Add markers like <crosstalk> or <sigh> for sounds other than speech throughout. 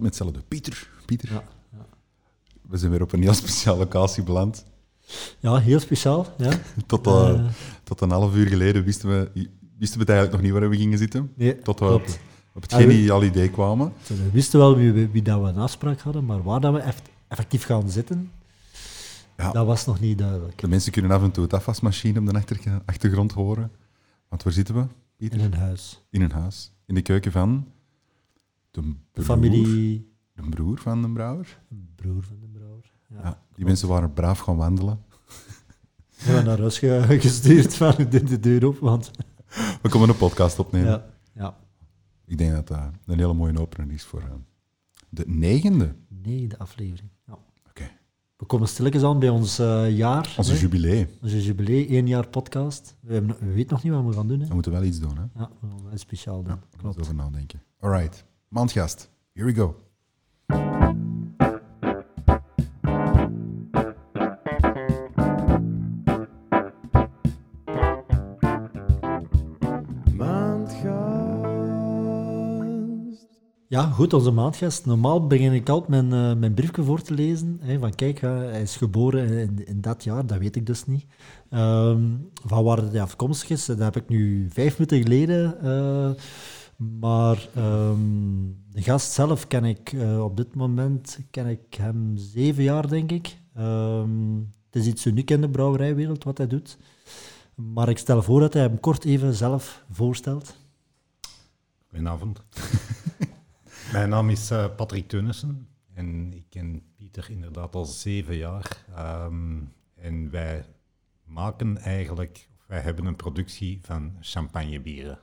Altijd met hetzelfde. Pieter, Pieter. Ja, We zijn weer op een heel speciale locatie beland. Ja, heel speciaal. Ja. <laughs> Tot, eh, Eh. tot een half uur geleden wisten we, wisten we het eigenlijk nog niet waar we gingen zitten. Nee, Tot we op, op het geniaal idee kwamen. We wisten wel wie, wie, dat we een afspraak hadden, maar waar dat we eff- effectief gaan zitten, Ja. dat was nog niet duidelijk. De mensen kunnen af en toe het afwasmachine op de achter- achtergrond horen. Want waar zitten we, Pieter? In een huis. In een huis. In de keuken van de, De broer- familie, De broer van de brouwer. broer van de brouwer. Ja. Ja, die mensen waren braaf gaan wandelen. We hebben naar huis ge- gestuurd van de, de deur op, want... We komen een podcast opnemen. Ja, ja. Ik denk dat dat een hele mooie opener is voor eh, de negende. Nee, de aflevering. Ja. Oké. We komen stilletjes aan bij ons eh, jaar. Onze hè. jubilee. Onze jubilee, één jaar podcast. We, hebben, we weten nog niet wat we gaan doen. Hè. We moeten wel iets doen, hè? Ja, we gaan wel iets speciaal doen. Ja, Klopt. over nadenken. Alright. Maandgast. Here we go. Maandgast. Ja, goed, onze maandgast. Normaal begin ik altijd mijn, eh, mijn briefje voor te lezen. Hè, van kijk, hij is geboren in, in dat jaar, dat weet ik dus niet. Ehm, van waar hij afkomstig is, dat heb ik nu vijf minuten geleden. eh, maar ehm, de gast zelf ken ik eh, op dit moment ken ik hem zeven jaar, denk ik. Ehm, het is iets uniek in de brouwerijwereld wat hij doet. Maar ik stel voor dat hij hem kort even zelf voorstelt. Goedenavond. <laughs> Mijn naam is eh, Patrick Teunissen en ik ken Pieter inderdaad al zeven jaar. Ehm, en wij maken eigenlijk, wij hebben een productie van champagnebieren.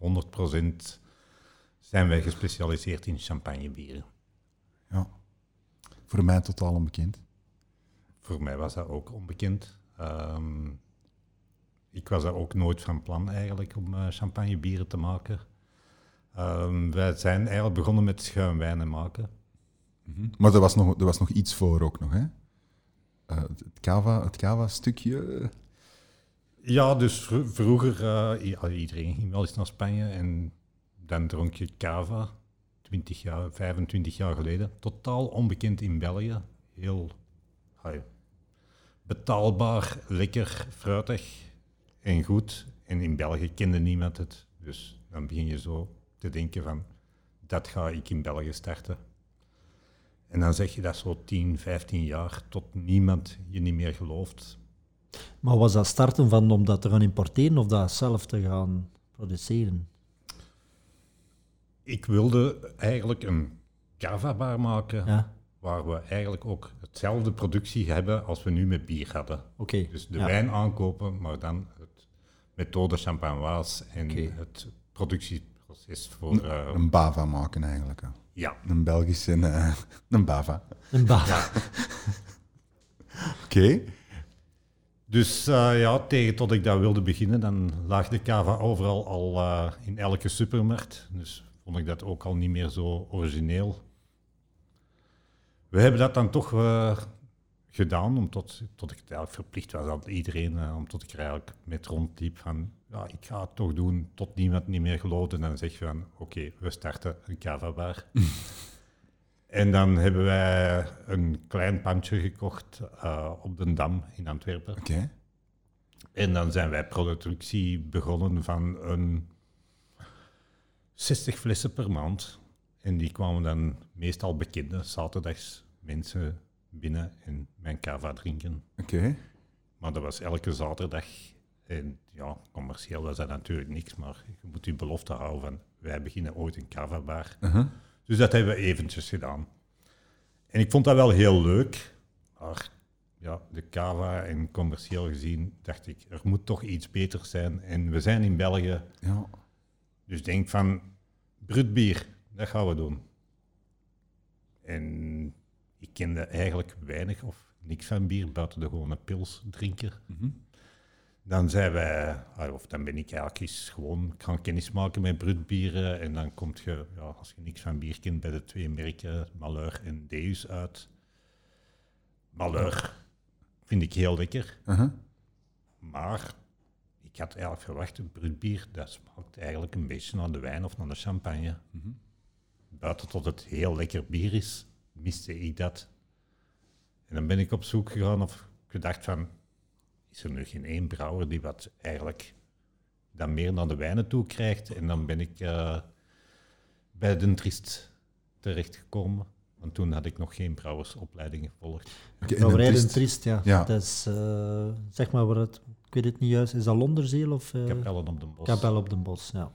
Dus 100% zijn wij gespecialiseerd in champagnebieren. Ja. Voor mij totaal onbekend. Voor mij was dat ook onbekend. Ehm, ik was daar ook nooit van plan eigenlijk om eh, champagnebieren te maken. Ehm, wij zijn eigenlijk begonnen met schuimwijnen maken. Maar er was nog, er was nog iets voor ook nog, hè? Eh, het cava, het cava-stukje. Ja, dus vro- vroeger, ah, iedereen ging wel eens naar Spanje en dan dronk je cava, 20 jaar, 25 jaar geleden. Totaal onbekend in België. Heel betaalbaar, lekker, fruitig en goed. En in België kende niemand het. Dus dan begin je zo te denken van, dat ga ik in België starten. En dan zeg je dat zo 10, 15 jaar, tot niemand je niet meer gelooft. Maar was dat starten van om dat te gaan importeren of dat zelf te gaan produceren? Ik wilde eigenlijk een cava-bar maken, Ja, waar we eigenlijk ook hetzelfde productie hebben als we nu met bier hadden. oké. Dus de ja. wijn aankopen, maar dan het methode champagnoise en het productieproces voor... eh, Een bava maken eigenlijk. hè. ja, Een Belgische eh, <laughs> een bava. Een ba- <laughs> Oké. Dus eh, ja, tegen tot ik dat wilde beginnen, dan lag de cava overal al eh, in elke supermarkt. Dus vond ik dat ook al niet meer zo origineel. We hebben dat dan toch eh, gedaan, omdat tot ik het eigenlijk verplicht was aan iedereen, omdat ik er eigenlijk met rondliep van, ja, ik ga het toch doen, tot niemand niet meer geloofde. En dan zeg je van, oké, we starten een cava-bar. <laughs> en dan hebben wij een klein pandje gekocht eh, op de Dam in Antwerpen. Oké. En dan zijn wij productie begonnen van een 60 flessen per maand. En die kwamen dan meestal bekende zaterdags mensen binnen en mijn cava drinken. Oké. Maar dat was elke zaterdag. En ja, commercieel was dat natuurlijk niks, maar je moet je belofte houden van wij beginnen ooit een cava-bar. Uh-huh. Dus dat hebben we eventjes gedaan. En ik vond dat wel heel leuk. Maar ja, de cava en commercieel gezien dacht ik, er moet toch iets beter zijn. En we zijn in België, Ja. dus denk van, brut bier, dat gaan we doen. En ik kende eigenlijk weinig of niks van bier, buiten de gewone pilsdrinker. Mhm. Dan zijn wij, ah, of dan ben ik eigenlijk eens gewoon gaan kennismaken met brutbieren. En dan komt je, ja, als je niks van bier kent, bij de twee merken, Malheur en Deus uit. Malheur vind ik heel lekker. Uh-huh. Maar ik had eigenlijk verwacht, een brutbier, dat smaakt eigenlijk een beetje naar de wijn of naar de champagne. Mhm. Buiten tot het heel lekker bier is, miste ik dat. En dan ben ik op zoek gegaan of gedacht van, is er nu geen één brouwer die wat eigenlijk dan meer naar de wijnen toe krijgt? En dan ben ik eh, bij Den Trist terechtgekomen. Want toen had ik nog geen brouwersopleiding gevolgd. En Brouwerij twist- Triest, ja. Ja. Dat is, eh, zeg maar, waar het, ik weet het niet juist, is dat Londerzeel of uh, Kapellen op den Bos. Kapel op den Bos? Ja.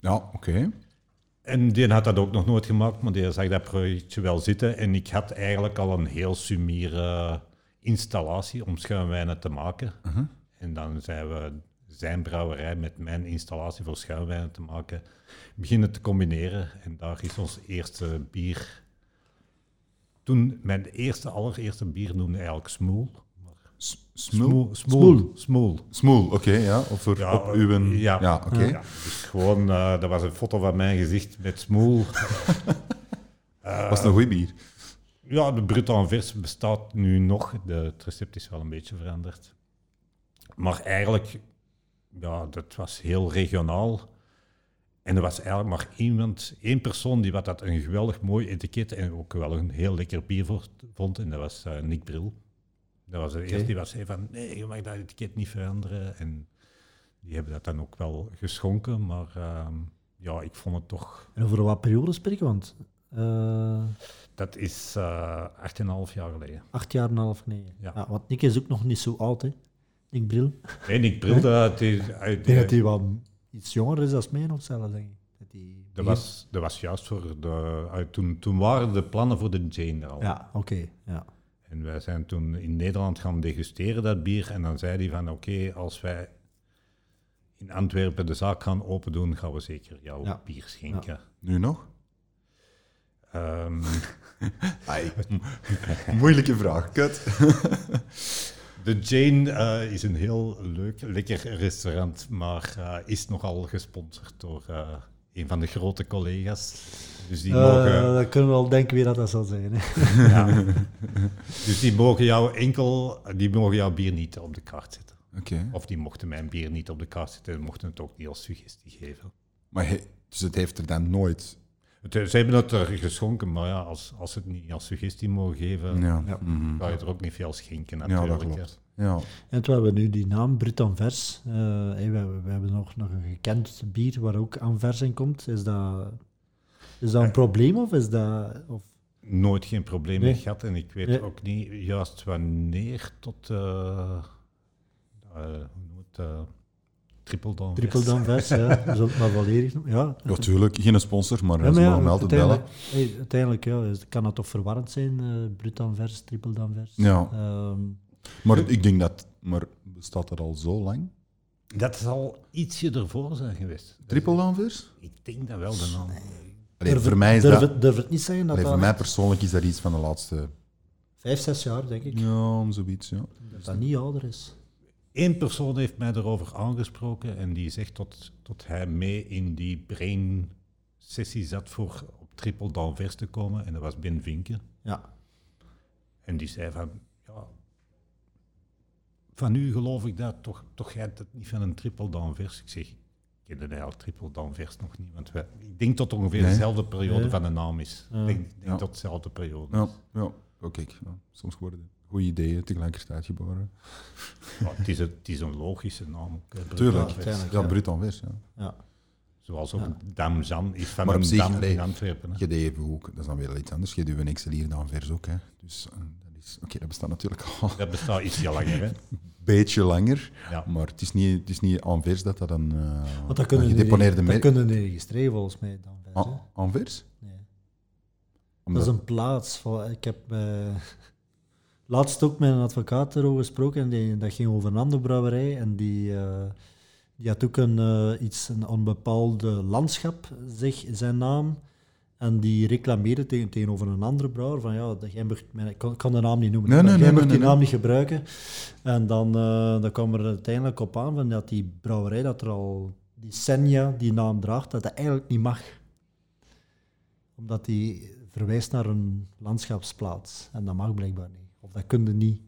Ja, oké. En die had dat ook nog nooit gemaakt, maar die zag dat projectje wel zitten. En ik had eigenlijk al een heel sumiere installatie om schuimwijnen te maken. Uh-huh. En dan zijn we zijn brouwerij met mijn installatie voor schuimwijnen te maken beginnen te combineren. En daar is ons eerste bier... Toen, mijn eerste, allereerste bier noemde eigenlijk Smoel. Smoel? Smoel. Smoel. Smoel, oké, ja. Of voor, Ja, op uw... ja. Ja, oké. Ja, dus gewoon, eh, dat was een foto van mijn gezicht met Smoel. Eh, <laughs> Was het een goed bier? Ja, de Brutal Vers bestaat nu nog. De, het recept is wel een beetje veranderd. Maar eigenlijk, ja, dat was heel regionaal. En er was eigenlijk maar iemand, één persoon die wat dat een geweldig mooi etiket en ook wel een heel lekker bier vond. En dat was eh, Nick Bril. Dat was de eerste die was zei van, nee, je mag dat etiket niet veranderen. En die hebben dat dan ook wel geschonken. Maar ehm, ja, ik vond het toch... En over wat periode spreken? Want eh Dat is eh 8,5 jaar geleden. acht jaar en een half, nee. Ja. Ja. want Nick is ook nog niet zo oud, hè? Nick Bril. Nee, Nick Bril, dat is uit... Ik denk dat hij wel iets jonger is dan mij nog zelf, denk ik. Dat hij Dat was, dat was juist voor de. uit toen, toen waren de plannen voor de Jane er al. Ja, oké. ja. En wij zijn toen in Nederland gaan degusteren dat bier. En dan zei hij van oké, als wij in Antwerpen de zaak gaan open doen, gaan we zeker jouw Ja. bier schenken. Nu nog? Ehm, <laughs> Ai. <laughs> Moeilijke vraag, kut. <laughs> de Jane eh, is een heel leuk, lekker restaurant, maar eh, is nogal gesponsord door eh, een van de grote collega's. Dus die Eh, mogen... dan kunnen we al denken wie dat, dat zal zijn. Hè. Ja. dus die mogen jou enkel, die mogen jouw bier niet op de kaart zetten. Oké. Of die mochten mijn bier niet op de kaart zetten en mochten het ook niet als suggestie geven. Maar he- dus het heeft er dan nooit... Het, ze hebben het er geschonken, maar ja, als, als ze het niet als suggestie mogen geven, Ja. Ja. mhm. ga je er ook niet veel schenken Ja, natuurlijk. dat hè. klopt. Ja. En toen hebben we nu die naam Brut Anvers. Eh, hey, we, hebben- we hebben nog, nog een gekend bier waar ook Anvers in komt. Is dat, is dat een Eh. probleem of is dat... Of, Nooit geen probleem Nee. gehad en ik weet Nee. ook niet juist wanneer tot, eh eh, hoe noem het, eh triple down. triple Danvers, ja. We zullen het maar noemen. Ja, Natuurlijk, geen sponsor, maar Ja, ze maar ja, mogen me altijd bellen. uiteindelijk, hey, uiteindelijk ja, kan dat toch verwarrend zijn, eh Brut Anvers, Triple Danvers. Ja. Ehm, Maar ik denk dat... Maar bestaat er al zo lang? Dat zal ietsje ervoor zijn geweest. Triple Anvers? Ik denk dat wel de naam. Allee, durf, voor mij is durf, dat... het, durf het niet zeggen dat allee, voor dat mij persoonlijk is dat iets van de laatste... vijf, zes jaar, denk ik, Ja, om zoiets, ja. dat dat niet ouder is. Eén persoon heeft mij erover aangesproken en die zegt tot, tot hij mee in die brain sessie zat voor op triple down vers te komen. En dat was Ben Vinken. Ja, En die zei van, ja, van u geloof ik dat, toch, toch jij het niet van een triple down vers. Ik zeg, ik kende eigenlijk triple down vers nog niet, want wij, ik denk tot ongeveer Nee. dezelfde periode Nee. van de naam is. Ik denk, denk Ja. tot dezelfde periode. Ja, ja. Oh, ja. soms worden goede ideeën tegelijkertijd geboren. Ja, het, is een, het is een logische naam. ook, Tuurlijk. Ja, ja. Brut Anvers, ja. ja. Zoals ook Ja. Damjan is van Maar op een zich, dam allee, in Antwerpen. hè. Je deed even ook, dat is dan weer wel iets anders. Je doet een Excelier dan vers ook, hè. Dus eh, dat is... Oké, dat bestaat natuurlijk al <laughs> Dat bestaat ietsje langer, hè? een beetje langer. Ja. Maar het is niet, het is niet Anvers dat dat een, eh Want dat kunnen gedeponeerde niet- dat merk... kunnen registreren volgens mij, Danvers. Ah, hè. Anvers? Nee. Omdat- Dat is een plaats. Van, ik heb eh, laatst ook met een advocaat erover gesproken. En die, dat ging over een andere brouwerij. En die, eh, die had ook een, eh, iets, een onbepaalde landschap, zeg zijn naam. En die reclameerde tegen, tegenover een andere brouwer van ja, jij mag, ik kan, de naam niet noemen, Nee, nee, jij nee, mag nee, die naam niet gebruiken. En dan, eh, dan kwam er uiteindelijk op aan van dat die brouwerij, dat er al die Senja die naam draagt, dat dat eigenlijk niet mag. Omdat die verwijst naar een landschapsplaats. En dat mag blijkbaar niet. Dat kun je niet.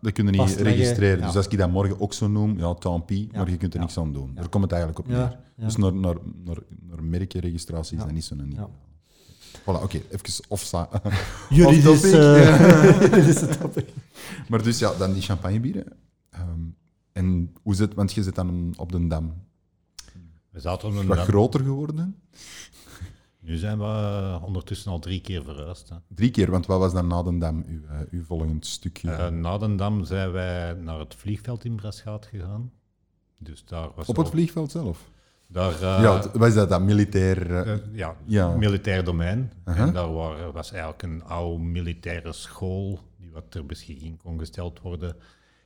Dat kun je niet Vastleggen, registreren. ja. Dus als ik dat morgen ook zo noem, ja, tant pis, Ja. maar je kunt er Ja. niks aan doen. Ja. Daar komt het eigenlijk op neer. Dus naar, naar, naar, naar merkenregistratie is dat niet zo'n niet. Ja. Voilà, oké, even offsa. <laughs> <laughs> Juridisch, topic. eh, <laughs> topic. maar dus ja, dan die champagnebieren. Ehm, en hoe zit, want je zit dan op de dam. We zaten op een Wat dam. groter geworden? Nu zijn we eh, ondertussen al drie keer verhuisd. Hè. Drie keer, want wat was dan na de dam, uw, eh, uw volgend stukje? Eh, na de dam zijn wij naar het vliegveld in Braschaat gegaan. Dus daar was op het vliegveld zelf? Daar, ja, wat is dat, dat militair... eh, ja, Ja. militair domein. En daar wa- was eigenlijk een oude militaire school die wat ter beschikking kon gesteld worden.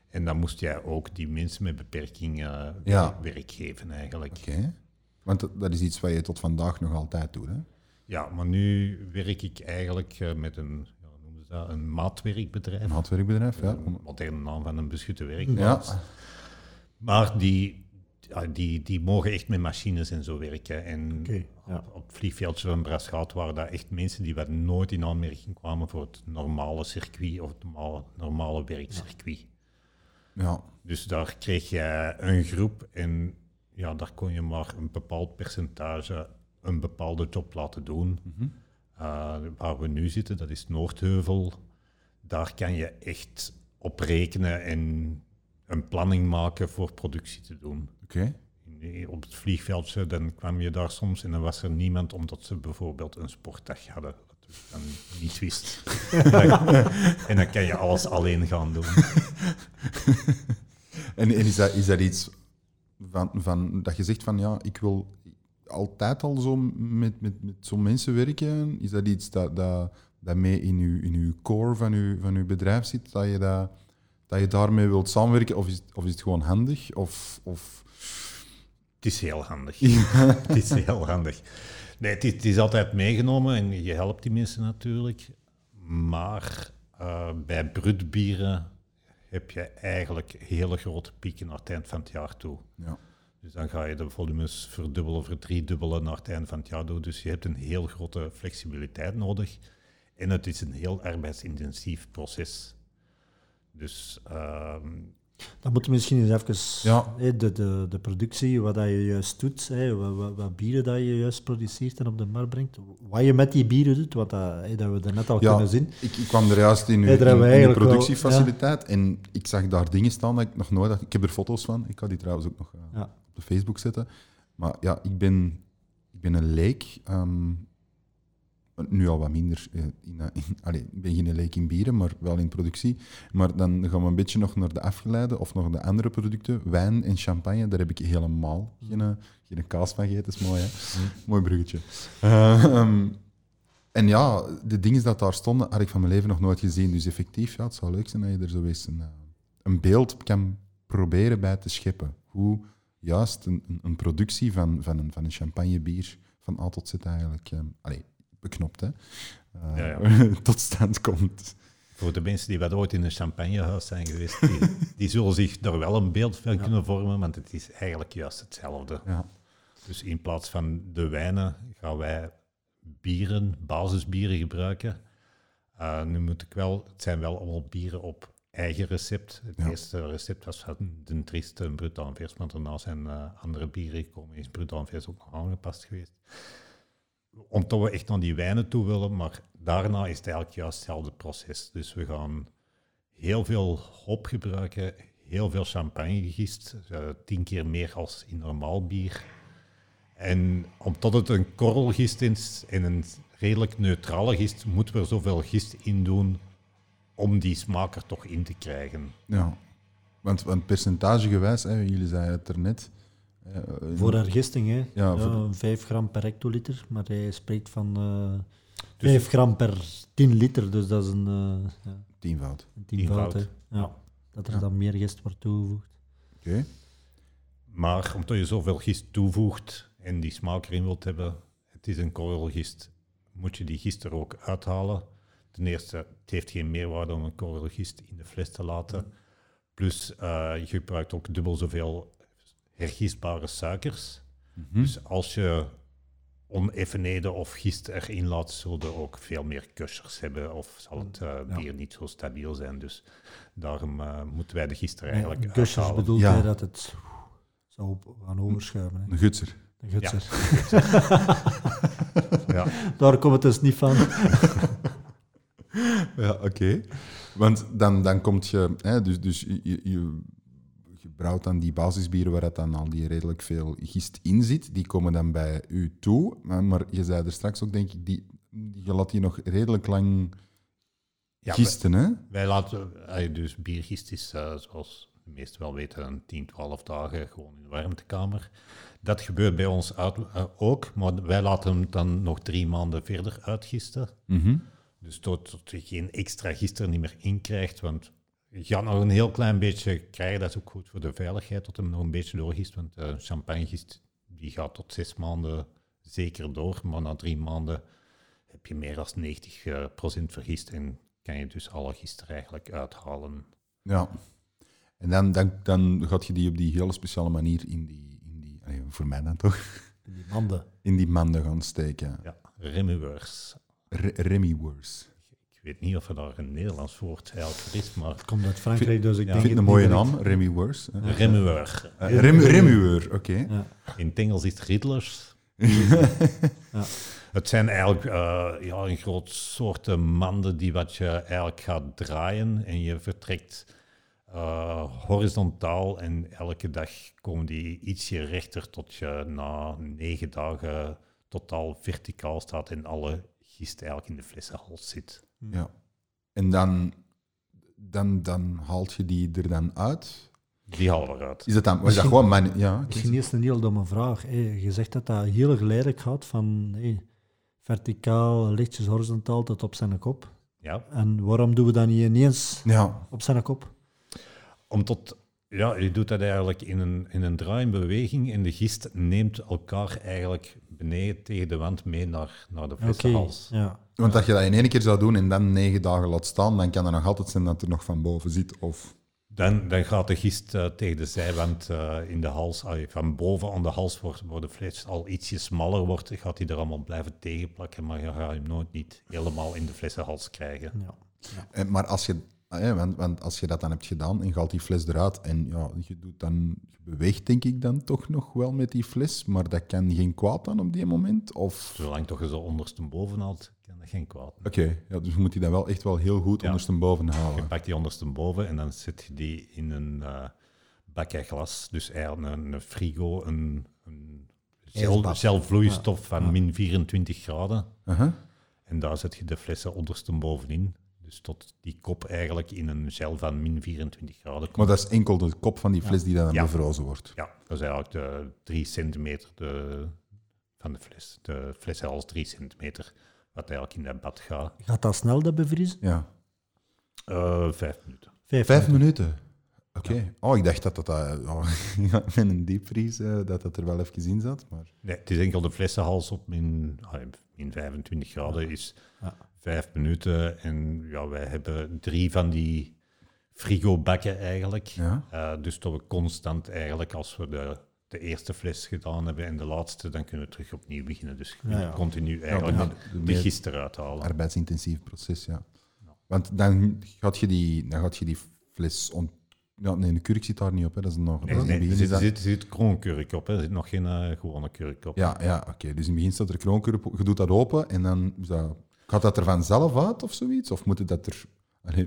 En dan moest jij ook die mensen met beperkingen Ja. werk geven eigenlijk. Oké. Want dat, dat is iets wat je tot vandaag nog altijd doet, hè? Ja, maar nu werk ik eigenlijk eh, met een, ja, noemen ze dat, een maatwerkbedrijf. Een houtwerkbedrijf, ja. Een moderne naam van een beschutte werkplaats. Ja, Maar die, die, die mogen echt met machines en zo werken. En ja. op, op het vliegveldje van Braschaat waren dat echt mensen die wat nooit in aanmerking kwamen voor het normale circuit of het normale, normale werkcircuit. ja. Dus daar kreeg je een groep en ja, daar kon je maar een bepaald percentage een bepaalde job laten doen. Uh, waar we nu zitten, dat is Noordheuvel. Daar kan je echt op rekenen en een planning maken voor productie te doen. Oké. Op het vliegveldje, dan kwam je daar soms en dan was er niemand omdat ze bijvoorbeeld een sportdag hadden. Wat ik dan niet wist. <laughs> en dan kan je alles alleen gaan doen. En, en is, dat, is dat iets van, van, dat je zegt van ja, ik wil altijd al zo met, met, met zo'n mensen werken? Is dat iets dat, dat, dat mee in je, in uw core van je, van uw bedrijf zit? Dat je, dat, dat je daarmee wilt samenwerken? Of is, het- of is het gewoon handig? Of, of... Het is heel handig. <laughs> <laughs> het is heel handig. Nee, het is, het is altijd meegenomen en je helpt die mensen natuurlijk. Maar eh, bij brutbieren heb je eigenlijk hele grote pieken naar het eind van het jaar toe. Ja. Dus dan ga je de volumes verdubbelen, verdriedubbelen naar het eind van het jaar toe. Dus je hebt een heel grote flexibiliteit nodig. En het is een heel arbeidsintensief proces. Dus ehm, Dan moeten we misschien eens even Ja. de, de, de productie, wat dat je juist doet, hè, wat, wat, bieren dat je juist produceert en op de markt brengt, wat je met die bieren doet, wat dat, hè, dat we er net al Ja, kunnen zien. Ik, ik kwam er juist in uw, in- in wel- productiefaciliteit en ik zag daar dingen staan dat ik nog nooit had. Ik heb er foto's van. Ik ga die trouwens ook nog eh, op de Facebook zetten. Maar ja, ik ben, ik ben een leek. ehm, nu al wat minder. eh, in, eh, in- allee, ik ben geen leek in bieren, maar wel in productie. Maar dan gaan we een beetje nog naar de afgeleide of nog de andere producten. Wijn en champagne, daar heb ik helemaal geen, eh, geen kaas van gegeten. Dat is mooi, hè? Mooi bruggetje. Eh, ehm, en ja, de dingen dat daar stonden, had ik van mijn leven nog nooit gezien. Dus effectief, ja, het zou leuk zijn dat je er zo eens een, eh, een beeld kan proberen bij te scheppen. Hoe juist een, een, productie van, van, een, van een champagnebier van A tot Z eigenlijk, eh, allee, beknopt, hè, eh, Ja, <laughs> tot stand komt. Voor de mensen die wat ooit in een champagnehuis zijn geweest, die, <laughs> die zullen zich er wel een beeld van kunnen vormen, want het is eigenlijk juist hetzelfde. Ja. Dus in plaats van de wijnen gaan wij bieren, basisbieren gebruiken. Uh, nu moet ik wel, het zijn wel allemaal bieren op eigen recept. Het Ja. eerste recept was van de Triste en Brut Anvers, maar daarna zijn uh, andere bieren gekomen. Is Brut Anvers ook nog aangepast geweest. Omdat we echt naar die wijnen toe willen, maar daarna is het eigenlijk juist hetzelfde proces. Dus we gaan heel veel hop gebruiken, heel veel champagne gegist, uh, tien keer meer als in normaal bier. En omdat het een korrelgist is en een redelijk neutrale gist, moeten we er zoveel gist in doen om die smaak er toch in te krijgen. Ja, want, want percentagegewijs, hè, jullie zeiden het er net. Eh, Voor hergisting, hè? Ja, Ja, voor- 5 gram per hectoliter, maar hij spreekt van eh 5 gram per 10 liter, dus dat is een, eh ja, Tienvoud. een tienvoud. Tienvoud. hè. Ja, dat er Ja. dan meer gist wordt toegevoegd. Oké. Maar omdat je zoveel gist toevoegt en die smaak erin wilt hebben, het is een korrelgist. moet je die gist er ook uithalen. Ten eerste, het heeft geen meerwaarde om een korrelgist in de fles te laten. Plus, eh, je gebruikt ook dubbel zoveel hergistbare suikers. Mhm. Dus als je oneffenheden of gist erin laat, zullen er ook veel meer kussers hebben of zal het eh, Ja. bier niet zo stabiel zijn. Dus daarom eh, moeten wij de gist er eigenlijk uithalen. bedoelt Ja. hij dat het zou gaan overschuiven. Een gutser. De gutser. <laughs> Ja. Daar komt het dus niet van. <laughs> Ja, oké. Want dan, dan komt je, hè, dus, dus je brouwt dan die basisbieren waar dat dan al die redelijk veel gist in zit, die komen dan bij u toe. Maar, maar je zei er straks ook, denk ik, die, je laat die nog redelijk lang Ja, gisten, hè? Wij laten, dus biergist is, eh, zoals de meesten wel weten, een 10, 12 dagen gewoon in de warmtekamer. Dat gebeurt bij ons uit- eh, ook, maar wij laten hem dan nog drie maanden verder uitgisten. Mhm. Dus tot, tot je geen extra gist er niet meer in krijgt, want gaat nog een heel klein beetje krijgen. Dat is ook goed voor de veiligheid, tot hem nog een beetje doorgist. Want eh champagnegist die gaat tot zes maanden zeker door, maar na drie maanden heb je meer dan 90% vergist en kan je dus alle gist er eigenlijk uithalen. Ja. En dan, dan, dan gaat je die op die hele speciale manier in die, in die allee, voor mij dan toch, Die manden. in die manden gaan steken. Ja, remueurs. Re- Remy Wors. Ik weet niet of er daar een Nederlands woord eigenlijk voor is, maar Het komt uit Frankrijk, dus ik Ja. Vind het een mooie naam, Remy Wors. hè. remueur. Eh, rem, remueur, oké. In het Engels is het riddlers. Ja. Het zijn eigenlijk eh, ja, een groot soort manden die wat je eigenlijk gaat draaien en je vertrekt eh, horizontaal en elke dag komen die ietsje rechter tot je na negen dagen totaal verticaal staat en alle gist eigenlijk in de flessenhals zit. Ja. En dan, dan, dan haalt je die er dan uit. Die halen we eruit. Is dat dan, was dat gewoon mijn... Ja. Misschien eerst een heel domme vraag. Je zegt dat dat heel geleidelijk gaat van verticaal, lichtjes horizontaal tot op zijn kop. Ja, En waarom doen we dat niet ineens Ja, op zijn kop? om tot... Ja, je doet dat eigenlijk in een, in een draaiende beweging en de gist neemt elkaar eigenlijk beneden tegen de wand mee naar, naar de ja. want als je dat in één keer zou doen en dan negen dagen laat staan, dan kan het nog altijd zijn dat er nog van boven zit. Of... Dan, dan gaat de gist eh, tegen de zijwand eh, in de hals, allee, van boven aan de hals wordt, waar de fles al ietsje smaller wordt, gaat hij er allemaal blijven tegenplakken, maar je gaat hem nooit niet helemaal in de flessenhals krijgen. ja. Eh, Maar als je, eh, want, want als je dat dan hebt gedaan en je haalt die fles eruit en ja, je, doet dan, je beweegt denk ik dan toch nog wel met die fles, maar dat kan geen kwaad dan op die moment? Of... Zolang toch je zo ondersteboven haalt, kan dat geen kwaad. Oké, ja, dus je moet die dan wel echt wel heel goed Ja. ondersteboven Je houden. pakt die ondersteboven en dan zet je die in een eh bakje glas, dus eigenlijk een, een frigo, een, een zelf, zelfvloeistof van Ja. min 24 graden. En daar zet je de flessen onderstebovenin. Dus tot die kop eigenlijk in een gel van min 24 graden komt. Maar dat is enkel de kop van die fles die dan Ja. bevrozen wordt. Ja, dat is eigenlijk de 3 centimeter de, van de fles. De fleshals 3 centimeter, wat eigenlijk in dat bad gaat. Gaat dat snel, dat bevriezen? Ja. Eh, vijf minuten. Vijf, Vijf minuten? Oké. Oh, ik dacht dat dat eh, oh, <laughs> met een diepvries, eh, dat dat er wel even in zat. Maar... Nee, het is enkel de flessenhals op min, ah, min 25 graden is Ja. Vijf minuten. En ja, wij hebben drie van die frigobakken eigenlijk. Ja. Eh, dus dat we constant eigenlijk, als we de, de eerste fles gedaan hebben en de laatste, dan kunnen we terug opnieuw beginnen. Dus Ja, ja. continu eigenlijk Ja, de, de de meer- gist eruit halen. Arbeidsintensief proces, ja. Want dan gaat je die, dan gaat je die fles... ont- Ja, nee, de kurk zit daar niet op. Hè. Dat is nog... Nee, dat is in nee, er begin zit, dat- zit, zit kroonkurk op, hè. er zit nog geen eh, gewone kurk op. Ja, ja oké. Dus in het begin staat er kroonkurk op. Je doet dat open en dan... is dat- Gaat dat er vanzelf uit of zoiets? Of moet dat er... Allee,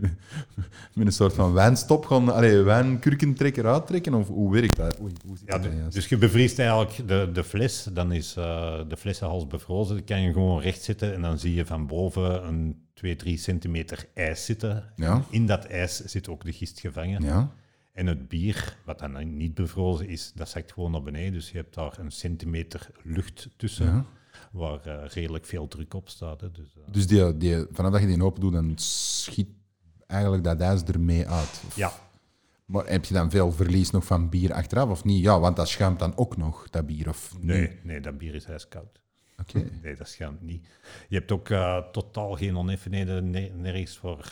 <laughs> met een soort van wijnstop gaan... Allee, wijnkurkentrekker uittrekken? Of hoe werkt dat? Oei, hoe Ja, dat juist? dus je bevriest eigenlijk de, de fles, dan is eh, de flessenhals bevrozen. Dan kan je gewoon recht zitten en dan zie je van boven een 2, 3 centimeter ijs zitten. Ja. In dat ijs zit ook de gist gevangen. Ja? En het bier, wat dan niet bevrozen is, dat zakt gewoon naar beneden. Dus je hebt daar een centimeter lucht tussen, Ja. Waar eh, redelijk veel druk op staat. Hè. Dus, eh, Dus die, die, vanaf dat je die open doet, dan schiet eigenlijk dat ijs ermee uit. Of- ja, Maar heb je dan veel verlies nog van bier achteraf of niet? Ja, want dat schuimt dan ook nog, dat bier. Of nee, nee, dat bier is ijskoud. Oké. <laughs> Nee, dat schaamt niet. Je hebt ook eh, totaal geen oneffenheden, ne- nergens voor,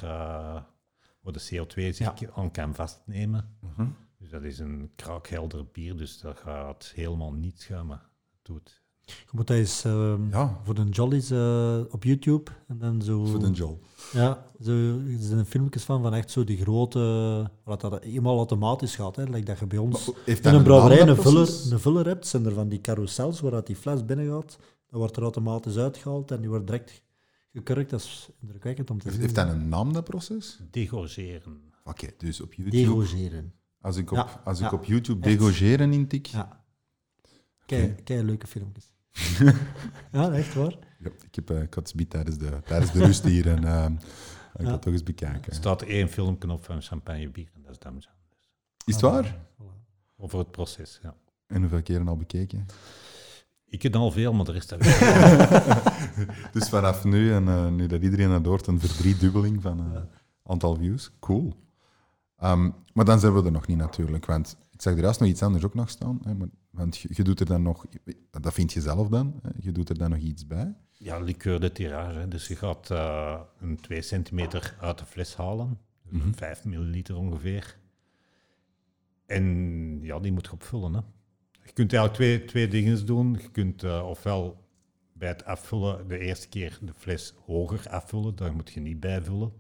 voor de CO2 zich aan kan vastnemen. Mhm. Dus dat is een kraakhelder bier, dus dat gaat helemaal niet schuimen. Doet. Je moet dat eens ehm, Ja, voor de Jollies eh, op YouTube. En dan zo... voor de Joel. Ja, zo, er zijn filmpjes van, van echt zo die grote... Wat dat helemaal automatisch gaat, hè. Like dat je bij ons... In een brouwerij een dat vuller, een vuller hebt, zijn er van die carousels waar dat die fles binnen gaat. Dat wordt er automatisch uitgehaald en die wordt direct gekurkt. Dat is indrukwekkend om te zien. heeft dat een naam, dat proces? Degorgeren. Oké, dus op YouTube... Degogeren. Als ik op, Ja, als ik ja. op YouTube degogeren intik... Ja. Kei, kei leuke filmpjes. Ja, echt waar. Ja, ik, heb, eh, ik had Sbiet tijdens de, tijdens de rust hier en eh, ik Ja. had toch eens Er bekijken. staat één filmpje op van champagnebier en dat is Damjan. Is het waar? Over het proces, ja. En hoeveel keren al bekeken? Ik heb al veel, maar de rest heb ik <laughs> Dus vanaf nu, en eh, nu dat iedereen het hoort, een verdriedubbeling van het aantal views. Cool. Ehm, maar dan zijn we er nog niet natuurlijk, want ik zag er juist nog iets anders ook nog staan. Hè, maar, want je, je doet er dan nog, dat vind je zelf dan, hè, je doet er dan nog iets bij. Ja, liqueur de tirage. hè. Dus je gaat eh, een 2 centimeter uit de fles halen. Dus Mhm. 5 milliliter ongeveer. En ja, die moet je opvullen. Hè. Je kunt eigenlijk twee, twee dingen doen. Je kunt eh, ofwel bij het afvullen de eerste keer de fles hoger afvullen. Daar moet je niet bijvullen.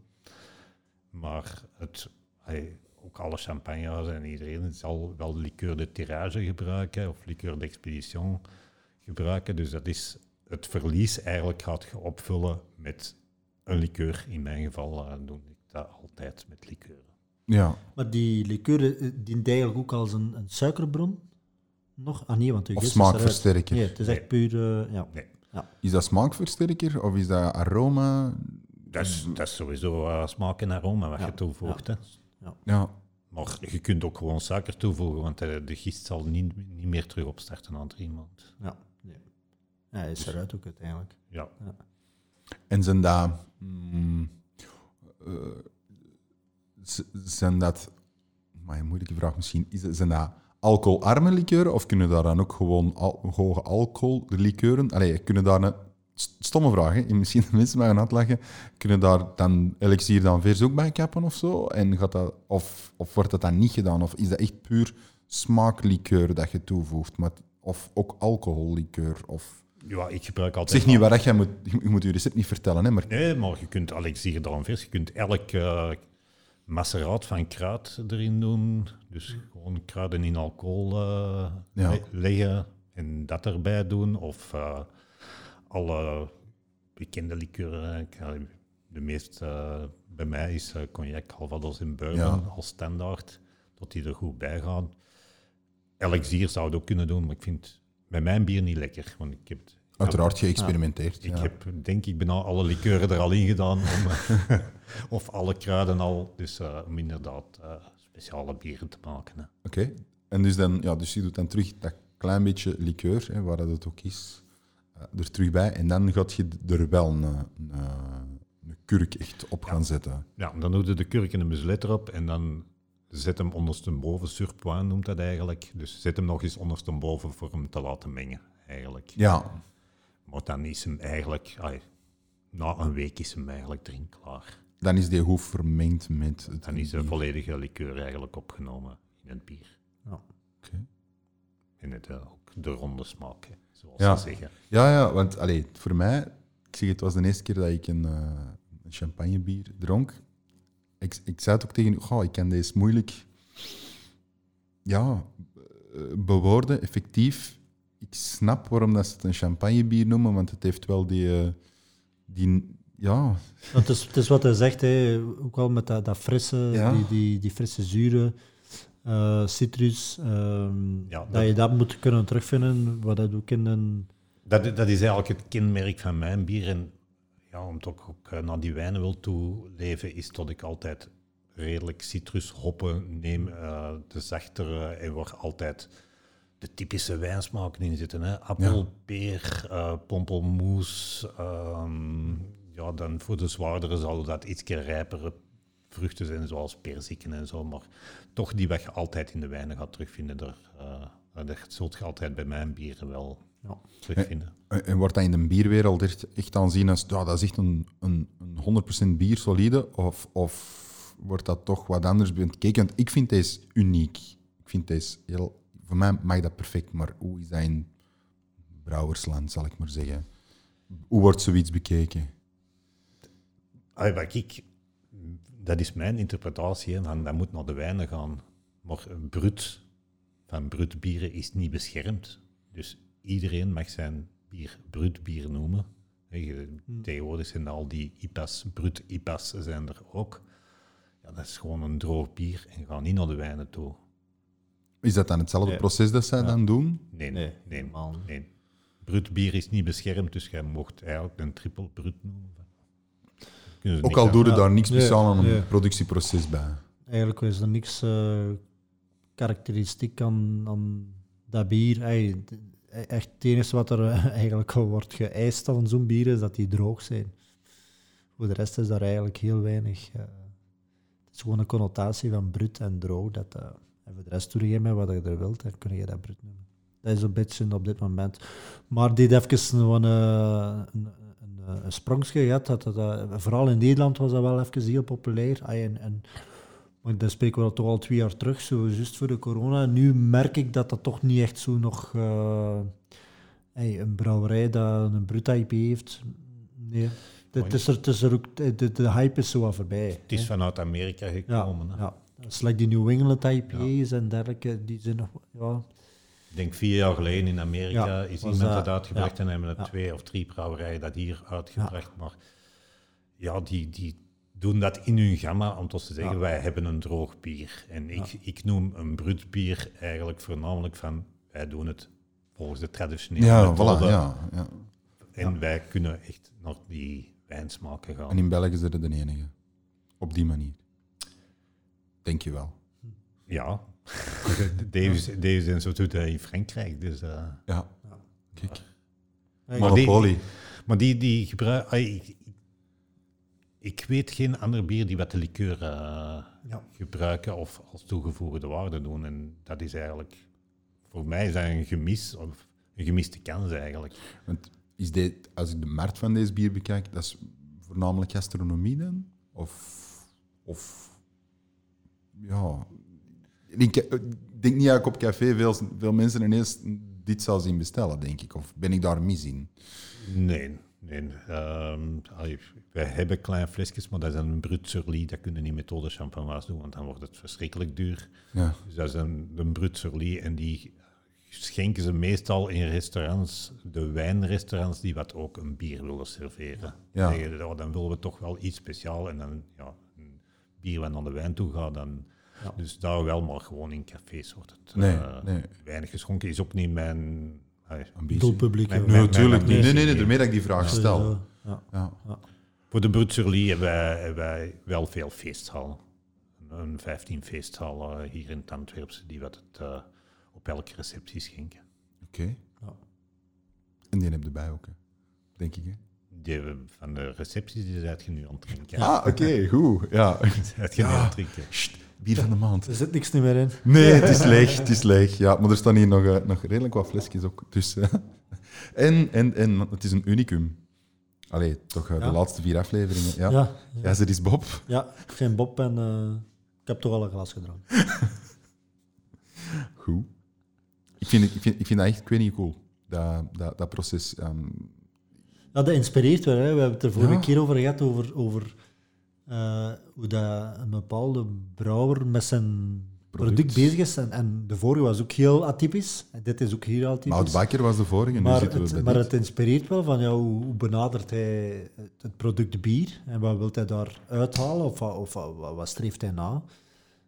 Maar het, hey, ook alle champagnehuizen en iedereen zal wel liqueur de tirage gebruiken of liqueur d'expedition gebruiken. Dus dat is het verlies eigenlijk gaat je opvullen met een liqueur. In mijn geval eh, doe ik dat altijd met liqueuren. Ja, Maar die liqueur eh, dient eigenlijk ook als een, een suikerbron? Nog? Ah nee, want de of smaakversterker. Nee, het is echt Nee. puur... eh, ja. Nee. Is dat smaakversterker of is dat aroma? Dat is, dat is sowieso smaak en aroma wat Ja, je toevoegt. Hè. Ja, Maar je kunt ook gewoon suiker toevoegen, want de gist zal niet, niet meer terug opstarten na drie maanden. Ja, nee. ja, hij is eruit ook uiteindelijk. Ja. En zijn dat... mm, eh, zijn dat... Maar een moeilijke vraag misschien. Is, het- zijn dat alcoholarme likeuren of kunnen daar dan ook gewoon al, hoge alcohollikeuren... Allee, kunnen daar... Stomme vraag, hè? Misschien de mensen mij gaan uitlachen. Kunnen daar dan elixier dan vers ook bij kappen of zo? En gaat dat, of, of wordt dat dan niet gedaan? Of is dat echt puur smaaklikeur dat je toevoegt? Maar, of ook alcohollikeur? Of... ja, ik gebruik altijd... Zeg niet dat jij moet... Je moet je recept niet vertellen, hè? Maar Nee, maar je kunt Alexier dan vers. Je kunt elk eh, maceraat van kruid erin doen. Dus gewoon kruiden in alcohol eh, Ja. leggen en dat erbij doen. Of eh, alle bekende liqueuren. Eh, De meest eh, bij mij is eh, cognac, Calvados en Bourbon Ja. als standaard. Dat die er goed bij gaan. Elixier zou het ook kunnen doen, maar ik vind bij mijn bier niet lekker. Want ik heb Uiteraard geëxperimenteerd. ik ja. heb denk ik bijna alle likeuren er al in gedaan. <laughs> Om, of alle kruiden al. Dus eh, om inderdaad eh, speciale bieren te maken. Oké. En dus, dan, ja, dus je doet dan terug dat klein beetje liqueur, hè, waar dat het ook is, eh, er terug bij. En dan gaat je er wel een, een, een kurk echt op gaan zetten. Ja, dan doe je de kurk en de muselet erop. En dan zet hem ondersteboven. Surpoint noemt dat eigenlijk. Dus zet hem nog eens ondersteboven voor hem te laten mengen. Eigenlijk. Ja, Maar dan is hem eigenlijk... na een week is hem eigenlijk drinkklaar. dan is die goed vermengd met het Dan is de volledige likeur eigenlijk opgenomen in het bier. Ja. Oké. En het, eh, ook de ronde smaak, hè, zoals Ja. ze zeggen. Ja, ja, want allee, voor mij, ik zeg het was de eerste keer dat ik een, eh, een champagnebier dronk. Ik, ik zei het ook tegen u, goh, ik kan deze moeilijk ja, eh, bewoorden, effectief. Ik snap waarom dat ze het een champagnebier noemen, want het heeft wel die, eh, die ja, Het is, het is wat hij zegt, hè, ook wel met dat, dat frisse, Ja. die, die, die frisse zure, eh, citrus, ehm, Ja, dat, dat- je dat moet kunnen terugvinden, wat dat ook in een... Dat, dat is eigenlijk het kenmerk van mijn bier. En ja, om toch ook eh, naar die wijnen wil toeleven, is dat ik altijd redelijk citrushoppen neem. eh, de zachtere en waar altijd de typische wijnsmaken in zitten. Hè? Appel, peer, eh pompelmoes. ehm, ja, dan voor de zwaardere zal dat iets rijpere vruchten zijn, zoals perziken en zo. Maar toch die wat je altijd in de wijnen gaat terugvinden. Daar, eh, dat zult je altijd bij mijn bieren wel terugvinden. En en wordt dat in de bierwereld echt, echt aanzien als, ja, dat is echt een, een, een 100% bier solide? Of, of wordt dat toch wat anders bekeken? Want ik vind deze uniek. Ik vind deze heel... Voor mij mag dat perfect, maar hoe is dat in brouwersland, zal ik maar zeggen? Hoe wordt zoiets bekeken? Wat ik, dat is mijn interpretatie, hè, van dat moet naar de wijnen gaan. Maar een brut van brut bieren is niet beschermd. Dus iedereen mag zijn bier brut bier noemen. Hè, je- Tegenwoordig zijn al die IPA's, brut IPA's zijn er ook. Ja, dat is gewoon een droog bier en ga niet naar de wijnen toe. Is dat dan hetzelfde Nee. proces dat zij dan doen? Nee, Nee, nee, nee. helemaal niet. nee. Brut bier is niet beschermd, dus jij mocht eigenlijk een triple brut noemen. Ook al doe je daar niks speciaal aan een productieproces bij. Eigenlijk is er niks eh, karakteristiek aan, aan dat bier. Echt het enige wat er eh, <laughs> eigenlijk al wordt geëist van zo'n bier is dat die droog zijn. Voor de rest is daar eigenlijk heel weinig. eh, het is gewoon een connotatie van brut en droog. Dat, eh, en voor de rest doe je met wat je er wilt, dan kun je dat brut noemen. Dat is een beetje op dit moment. Maar dit even een, een, een, een, sprongje gehad. Dat, dat, dat- vooral in Nederland was dat wel even heel populair. En, en, maar dat spreken we al toch al twee jaar terug, zo juist voor de corona. Nu merk ik dat dat toch niet echt zo nog... eh, hey, een brouwerij dat een brut IP heeft, nee. Het is er, het is er ook, de, de hype is zo wat voorbij. Het is hè. vanuit Amerika ja, gekomen. hè. ja. Slecht die New England IPA's en dergelijke, die zijn nog... Ja, denk vier jaar geleden in Amerika Ja, is iemand dat- dat uitgebracht ja. en hebben er Ja. twee of drie brouwerijen dat hier uitgebracht. Maar ja, die, die doen dat in hun gamma om toch te zeggen, Ja. wij hebben een droog bier. En ik, ik noem een brut bier eigenlijk voornamelijk van, wij doen het volgens de traditionele Ja, methode. voilà, ja, ja. En wij kunnen echt naar die wijnsmaken gaan. En in België zijn er de enige. Op die manier. Denk je wel. Ja, En zo doet hij in Frankrijk. Dus, eh. Ja. Kijk. Ja, Maar die- Monopoly. Maar die, die gebruiken... Ik, ik weet geen ander bier die wat de liqueur eh, Ja. gebruiken of als toegevoegde waarde doen. En dat is eigenlijk... Voor mij is dat een gemis, of een gemiste kans eigenlijk. Want is dit, als ik de markt van deze bier bekijk, dat is voornamelijk gastronomie dan? Of, of ja, ik ik denk niet dat ik op café veel, veel mensen ineens dit zou zien bestellen, denk ik. Of ben ik daar mis in? Nee, nee. ehm, allee, wij hebben kleine flesjes, maar dat is een brut surly. Dat kunnen niet met eau de champagnoise doen, want dan wordt het verschrikkelijk duur. Ja. Dus dat is een, een brut surly en die schenken ze meestal in restaurants, de wijnrestaurants, die wat ook een bier willen serveren. Ja. Zeggen, oh, dan willen we toch wel iets speciaals en dan ja, een bier wat naar de wijn toe gaat, dan... Ja. Dus daar wel, maar gewoon in cafés wordt het Nee, eh, nee. weinig geschonken. Is ook niet mijn... Ambitie. doelpubliek. Mijn- mijn- natuurlijk niet. Nee, nee, nee, daarmee dat ik die vraag stel. Ja. Ja. Voor de Brut Surly hebben wij, hebben wij wel veel feesthallen. Een 15 feesthallen hier in het Antwerpse die wat het eh, op elke receptie schenken. Oké. Ja. En die heb je erbij ook, hè. denk ik. Hè? Die van de recepties die zijn je nu aan het drinken. Ah, oké, goed. Ja. Zijn je nu Ja. aan het drinken. Sst, bier van de maand. Er zit niks meer in. Nee, het is <laughs> leeg, het is leeg. Ja, maar er staan hier nog, eh, nog redelijk wat flesjes ook tussen. en, en, en het is een unicum. Allee, toch eh, de Ja. laatste vier afleveringen. Ja. Ja, zit is Bob. ja ik ben Bob en eh, ik heb toch al een glas gedronken. <laughs> Goed. Ik vind, het- ik vind, ik vind dat echt, ik weet niet, cool. Dat, dat, dat proces. ehm, Ja, dat inspireert wel. Hè. We hebben het er vorige keer over gehad, over, over eh, hoe dat een bepaalde brouwer met zijn product, Product. bezig is. En, en de vorige was ook heel atypisch. En dit is ook heel atypisch. Mout Bakker was de vorige, nu Maar, zitten we het, bij maar dit. het inspireert wel van ja, hoe, hoe benadert hij het, product bier en wat wil hij daar uithalen of, wat- of wat, wat, streeft hij na.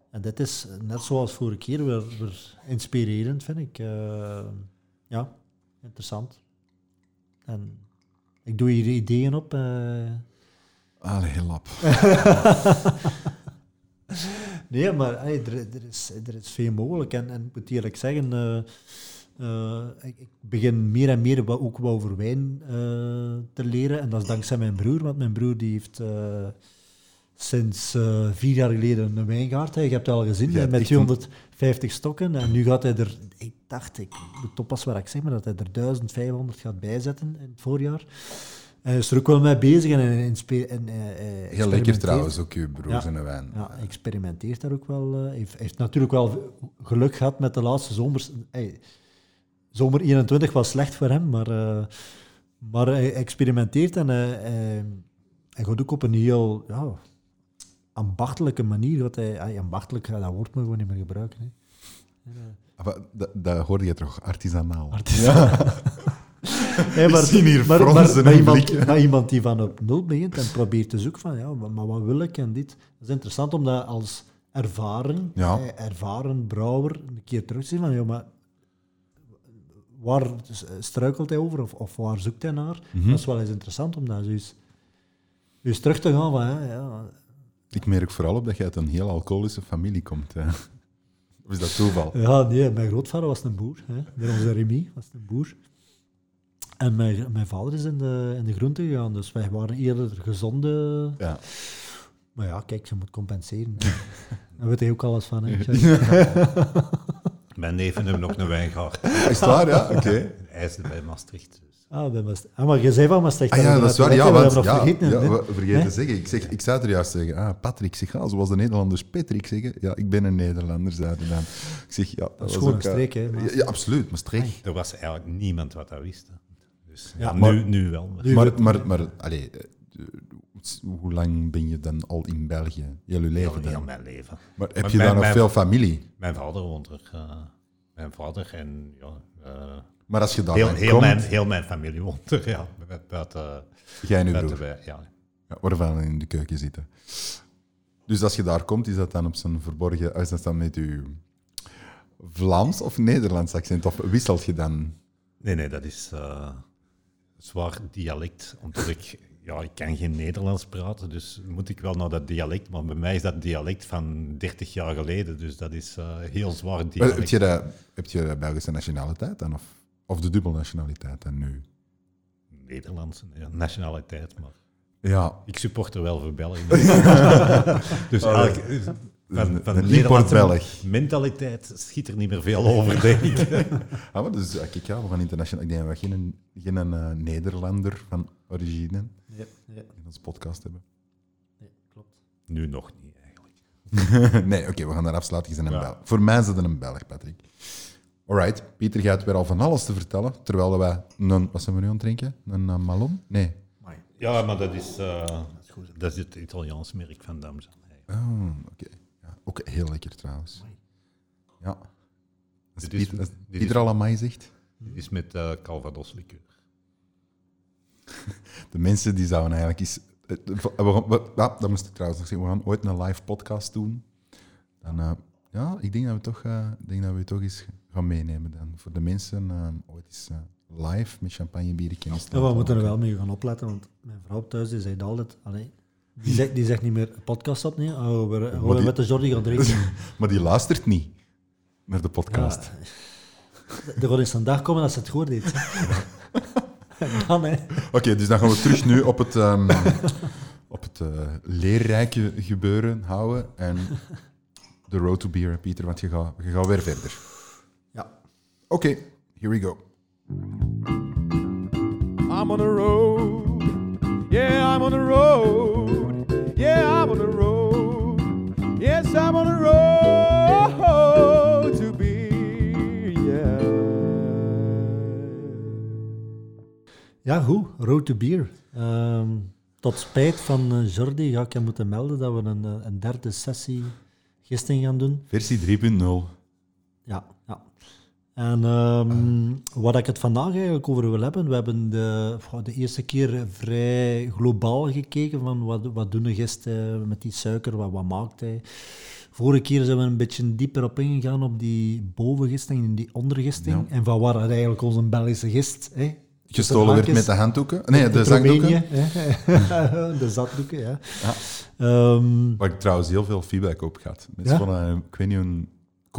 En dit is net zoals vorige keer weer, weer inspirerend, vind ik. Eh, ja, interessant. En ik doe hier ideeën op. eh. Allee, lap. <laughs> Nee, maar hey, er, er, is, er is veel mogelijk. En, en ik moet eerlijk zeggen, eh, eh, ik, ik begin meer en meer wat, ook wat over wijn eh, te leren. En dat is dankzij mijn broer, want mijn broer die heeft, sinds vier jaar geleden een wijngaard. Hè. Je hebt het al gezien, Ja, met ik 250 stokken. En nu gaat hij er, ik dacht, ik moet oppassen waar ik zeg, maar dat hij er 1500 gaat bijzetten in het voorjaar. Hij is er ook wel mee bezig en, en, inspe- en, eh, eh, Heel lekker trouwens, ook uw broers Ja. en wijn. Ja, experimenteert daar ook wel. eh, Hij heeft, natuurlijk wel geluk gehad met de laatste zomers. Hey, zomer 21 was slecht voor hem, maar, eh, maar hij experimenteert en hij, hij, hij gaat ook op een heel ja, ambachtelijke manier. Wat hij, ambachtelijk, ja, dat woord moet je gewoon niet meer gebruiken. Hè. Ah, Dat, dat hoorde je toch artisanaal? <laughs> Hey, maar, hier maar, maar, maar iemand, maar iemand die van op nul begint en probeert te zoeken van, ja, maar, wat wil ik en dit. Dat is interessant om dat als ervaren, Ja. eh, ervaren brouwer een keer terug te zien van, ja, maar waar struikelt hij over of, of waar zoekt hij naar? Mhm. Dat is wel eens interessant om daar eens, eens terug te gaan van, ja, ja, Ik merk vooral op dat je uit een heel alcoholische familie komt. Hè. Of is dat toeval? Ja, nee, mijn grootvader was een boer. Hè. Bij onze Remy was een boer. En mijn, mijn vader is in de, in de groente gegaan, dus wij waren eerder gezonde... Ja. Maar ja, kijk, je moet compenseren. <laughs> Daar weet je ook alles van. Hè. <laughs> Mijn neven hebben nog een wijngaard. Is het waar? Ja, <laughs> oké. Hij is bij Maastricht. Dus. Ah, bij Maastricht. ah, maar je zei van Maastricht. Ah, ja, dat is waar. Ja, want, ja, vergeten. ja, hè. we vergeten te zeggen. Ik, zeg, ik zou er juist zeggen, ah, Patrick, zeg, ah, zoals de Nederlanders Patrick zeggen. Ja, ik ben een Nederlander, zeiden dan. Ik zeg, ja, dat, is was gewoon ook, een eh, streek, hè, Ja, absoluut, Maastricht. Er was eigenlijk niemand wat dat wist. hè. Dus Ja, ja, maar- nu, nu wel. maar- Nu- Maar, maar, maar allee, eh, hoe lang ben je dan al in België? Heel je leven heel, mijn leven. Maar heb Maar je mijn- daar nog mijn- veel familie? Mijn vader woont er. eh, mijn vader en ja, eh, Maar als je daar heel, heel, komt, mijn, heel mijn familie woont er. Ja, Buiten- buiten, jij buiten broer, wij, ja. ja, waarvan in de keuken zitten. Dus als je daar komt, is dat dan op zijn verborgen... Is dat dan met je Vlaams of Nederlands accent? Of wisselt je dan? Nee, nee, dat is eh, zwaar dialect. Omdat ik, ja, ik kan geen Nederlands praten, dus moet ik wel naar dat dialect. Maar bij mij is dat dialect van 30 jaar geleden, dus dat is eh, heel zwaar Maar Heb dialect. je de, heb je de Belgische nationaliteit dan? Of, of de dubbelnationaliteit dan nu? Nederlandse nationaliteit, maar Ja, ik supporter wel voor België. <laughs> <laughs> dus Oh, eigenlijk, van, van een Nederlandse Belg. mentaliteit schiet er niet meer veel over, <laughs> denk ik. Ah, maar dus, ja, kijk, ja, we gaan internationaal. Ik denk dat we geen, geen eh, Nederlander van origine Ja, ja, in onze podcast hebben. ja, klopt. nu nog niet, eigenlijk. <laughs> nee, oké, we gaan daar afsluiten. Bent een Ja. Belg. Voor mij is het een Belg, Patrick. Alright, Pieter gaat weer al van alles te vertellen, terwijl wij een, wat zijn we nu aan het drinken? Een eh, Malon? Nee. Ja, maar dat is, eh, dat is het Italiaans merk van Damsen. Oh, oké. Ja, ook heel lekker trouwens. Ja. Als Dit is- dit Pieter is- al amai zegt, Dit is met eh Calvados liqueur. <laughs> de mensen die zouden eigenlijk eens... eh, We ja, dat moest ik trouwens nog zeggen. We gaan ooit een live podcast doen. Dan, eh, ja, ik denk dat we toch, eh, ik denk dat we toch eens gaan meenemen dan. Voor de mensen ooit eens live met champagne bieren kennis Ja, we moeten er wel mee gaan opletten, want mijn vrouw thuis die zei altijd... Allee, die, zegt, die zegt niet meer podcast opnemen, oh, we, we die- met de Jordi gaan drinken. <laughs> Maar die luistert niet naar de podcast. Ja, er gaat eens een dag komen als ze het goed deed. <laughs> Oké, dus dan gaan we terug nu op het, ehm, <laughs> op het eh, leerrijke gebeuren houden. En de road to beer, Pieter, want je gaat, je gaat weer verder. Ja. Oké, here we go. I'm on the road. Yeah, I'm on the road. Yeah, I'm on the road. Yes, I'm on the road to be. Yeah. Ja, goed. Road to Beer. Ehm, tot spijt van eh, Jordi ga ik hem moeten melden dat we een, eh, een derde sessie gisting gaan doen. Versie 3.0. Ja, ja. En ehm, wat ik het vandaag eigenlijk over wil hebben, we hebben de, de eerste keer vrij globaal gekeken van wat, wat doen de gisten met die suiker, wat, wat maakt hij. Vorige keer zijn we een beetje dieper op ingegaan op die bovengisting en die ondergisting. Ja. En van waar het eigenlijk onze Belgische gist... Hè, Gestolen werd met de handdoeken. Nee, de zangdoeken. hè. <laughs> de zatdoeken, ja. Ja. Ehm, Waar ik trouwens heel veel feedback op gehad. Mensen Ja? vonden, het, ik weet niet, een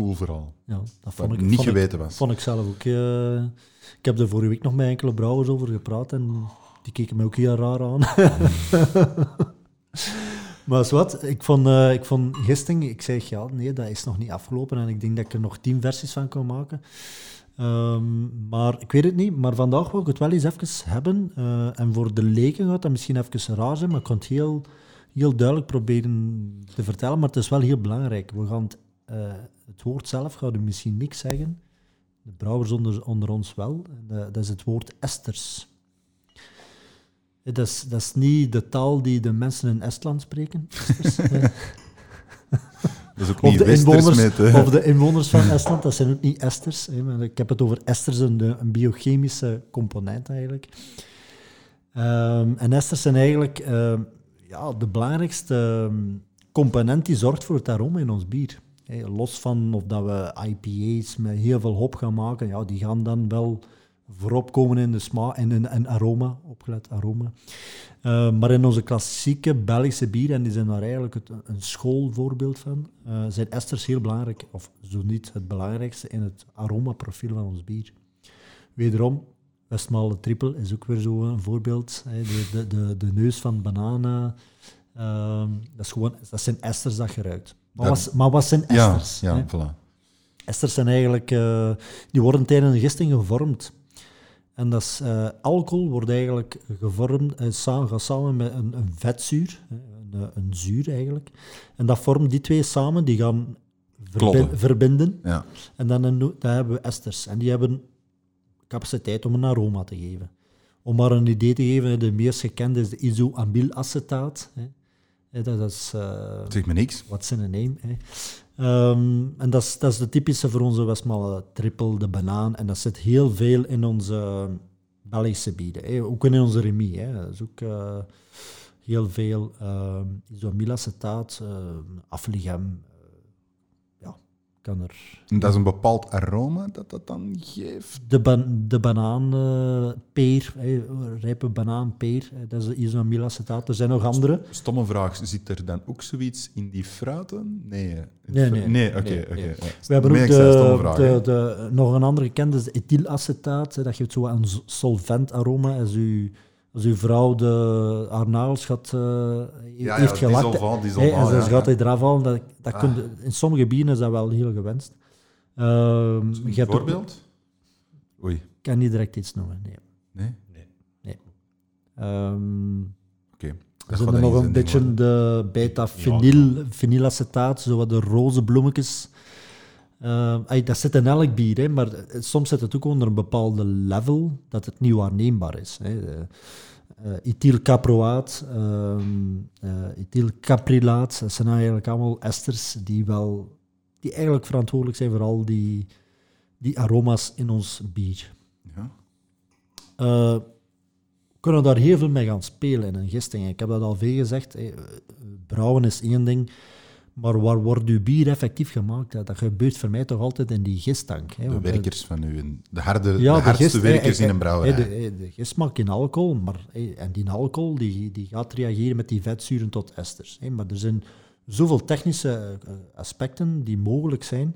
cool verhaal. ja, dat vond ik, niet vond ik- geweten was. Vond ik zelf ook. eh, ik heb er vorige week nog met enkele brouwers over gepraat en die keken me ook heel raar aan. <laughs> Maar is wat, ik vond, eh, ik vond gisting, ik zeg ja, nee, dat is nog niet afgelopen en ik denk dat ik er nog tien versies van kan maken. Ehm, maar ik weet het niet, maar vandaag wil ik het wel eens even hebben. eh, en voor de leken gaat dat misschien even raar zijn, maar ik kan het heel, heel duidelijk proberen te vertellen. Maar het is wel heel belangrijk. We gaan het, het woord zelf gaat u misschien niks zeggen. De brouwers onder, onder ons wel. Eh, dat is het woord esters. Eh, Dat is, dat is niet de taal die de mensen in Estland spreken. <laughs> Eh, Dat is ook of, niet de westers inwoners, met... of de inwoners van Estland, dat zijn ook niet esters. Hè, maar ik heb het over esters, een, een biochemische component eigenlijk. Ehm, en esters zijn eigenlijk ehm, ja, de belangrijkste ehm, component die zorgt voor het aroma in ons bier. Los van of dat we IPA's met heel veel hop gaan maken, ja, die gaan dan wel voorop komen in de smaak en in, in aroma, opgelet aroma. Uh, maar in onze klassieke Belgische bieren, en die zijn daar eigenlijk het, een schoolvoorbeeld van, uh, zijn esters heel belangrijk, of zo niet het belangrijkste, in het aromaprofiel van ons bier. Wederom, Westmalle Triple is ook weer zo een voorbeeld. De, de, de, neus van bananen, uh, dat, is gewoon, dat zijn esters dat je ruikt. Maar, wat, maar wat zijn esters? ja, voilà. Esters zijn eigenlijk, eh, die worden tijdens een gisting gevormd. En dat is, eh, alcohol wordt eigenlijk gevormd, eh, samen, gaat samen met een, een vetzuur, een, een zuur eigenlijk. En dat vormt die twee samen, die gaan verbi- verbinden. Ja. En dan, dan hebben we esters. En die hebben capaciteit om een aroma te geven. Om maar een idee te geven, de meest gekende is de isoamylacetaat. Dat is... eh, Zeg me niks. What's in a name? Hè. Ehm, en dat is, dat is de typische voor onze Westmalle triple, de banaan. En dat zit heel veel in onze Belgische bieden. Hè. Ook in onze remi. Hè. Dat is ook eh, heel veel uh, isomylacetaat, uh, afligem. Kan er... En dat is een bepaald aroma dat dat dan geeft. De, ban de banaanpeer, hè, rijpe banaanpeer, hè, dat is de isomylacetaat. Er zijn nog andere. Stomme vraag, zit er dan ook zoiets in die fruiten? Nee. Nee, nee. Nee, oké. Nee, nee. We hebben ook de, vraag, de, de, nog een andere gekend, is de ethylacetaat. Dat geeft zo een solvent aroma. Als, u, als uw vrouw de, haar nagels gaat, eh, Ja, heeft ja, gelakt, en ze ja, gaat hij eraf halen, dat, dat Ah. kun je- in sommige bieren is dat wel heel gewenst. Ehm, Een je hebt ook- voorbeeld? Oei. Ik kan niet direct iets noemen, nee. Nee? Ehm, Oké. Dat zijn er nog een beetje de beta-vinyl, vinylacetaat, zo wat de roze bloemetjes. Eh, ay, dat zit in elk bier, hè, maar eh, soms zit het ook onder een bepaalde level dat het niet waarneembaar is. Hè. Eh, eh, ethylcaproaat, ehm, eh, ethylcaprilaat, dat zijn eigenlijk allemaal esters die, wel, die eigenlijk verantwoordelijk zijn voor al die, die aroma's in ons bier. Ja. We kunnen daar heel veel mee gaan spelen in een gisting. Ik heb dat al veel gezegd. Brouwen is één ding, maar waar wordt uw bier effectief gemaakt? Dat gebeurt voor mij toch altijd in die gisttank. Hè, De eh, werkers van u, de, harde, ja, de hardste gist- werkers eh, in een eh, brouwerij. eh, De, de gist maakt in alcohol, maar, en die alcohol die, die gaat reageren met die vetzuren tot esters. Maar er zijn zoveel technische aspecten die mogelijk zijn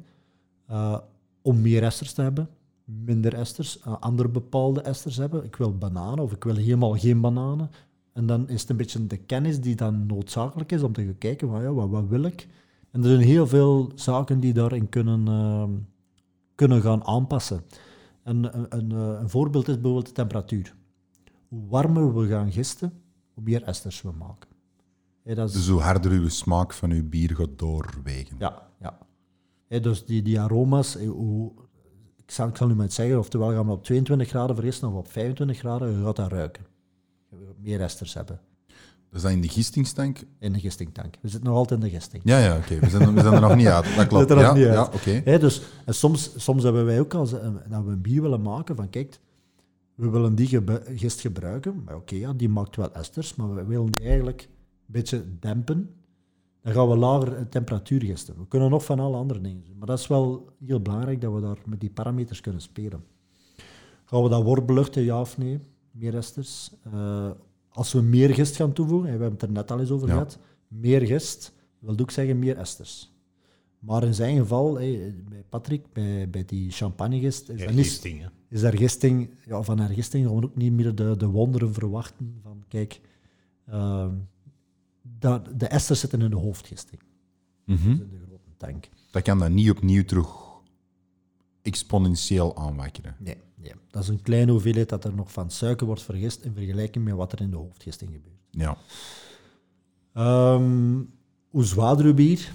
om meer esters te hebben, minder esters, andere bepaalde esters hebben. Ik wil bananen of ik wil helemaal geen bananen. En dan is het een beetje de kennis die dan noodzakelijk is om te gaan kijken, van, ja, wat, wat wil ik? En er zijn heel veel zaken die daarin kunnen, eh, kunnen gaan aanpassen. En een, een, eh, een voorbeeld is bijvoorbeeld de temperatuur. Hoe warmer we gaan gisten, hoe meer esters we maken. Dat is, Dus hoe harder uw smaak van uw bier gaat doorwegen. ja, ja. Hè, dus die, die aroma's, hoe, ik, zal, ik zal nu maar zeggen, oftewel gaan we op 22 graden vergisten of op 25 graden, je gaat dat ruiken. Meer esters hebben is dat in de gistingstank? in de gistingtank. We zitten nog altijd in de gisting. Ja, ja, oké. We, zijn, we zijn er nog niet uit. Dat <laughs> klopt. er nog ja, niet uit. ja, oké. Hè, dus, en soms, soms hebben wij ook als eh, dat we een bier willen maken van kijk, we willen die gist gebruiken, maar oké, ja, die maakt wel esters, maar we willen die eigenlijk een beetje dempen. Dan gaan we lager eh, temperatuur gisten. We kunnen nog van alle andere dingen doen, maar dat is wel heel belangrijk dat we daar met die parameters kunnen spelen. Gaan we dat worst beluchten, ja of nee? Meer esters. Eh, als we meer gist gaan toevoegen, en we hebben het er net al eens over Ja. gehad, meer gist wil ook zeggen meer esters. Maar in zijn geval, hé, bij Patrick, bij, bij die champagnegist, is, Ja, dat gisting, is er gisting, ja, van haar gisting gaan we ook niet meer de, de wonderen verwachten van, kijk, ehm, daar, de esters zitten in de hoofdgisting, Mhm. in de grote tank. Dat kan dan niet opnieuw terug exponentieel aanwakkeren. Nee, nee, dat is een kleine hoeveelheid dat er nog van suiker wordt vergist in vergelijking met wat er in de hoofdgisting gebeurt. Ja. Ehm, hoe zwaarder uw bier?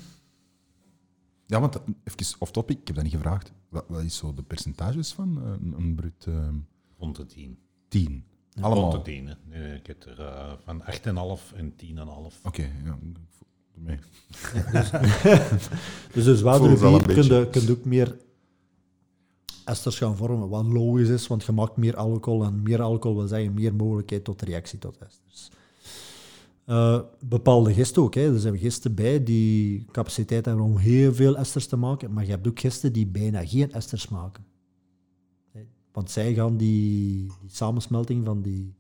Ja, want dat- even off topic, ik heb dat niet gevraagd. Wat, wat is zo de percentages van eh, een, een brut ehm, Rond de 10. 10? Rond Allemaal? de Oké, 10. hè. Nee, ik heb er eh, van 8,5 en 10,5. ja. doe mee. Dus <laughs> de zwaardere bier een kun je, kun je ook meer esters gaan vormen, wat logisch is, want je maakt meer alcohol en meer alcohol wil zeggen meer mogelijkheid tot reactie tot esters. Eh, bepaalde gisten ook. Hè. Er zijn gisten bij die capaciteit hebben om heel veel esters te maken, maar je hebt ook gisten die bijna geen esters maken. Want zij gaan die, die samensmelting van die...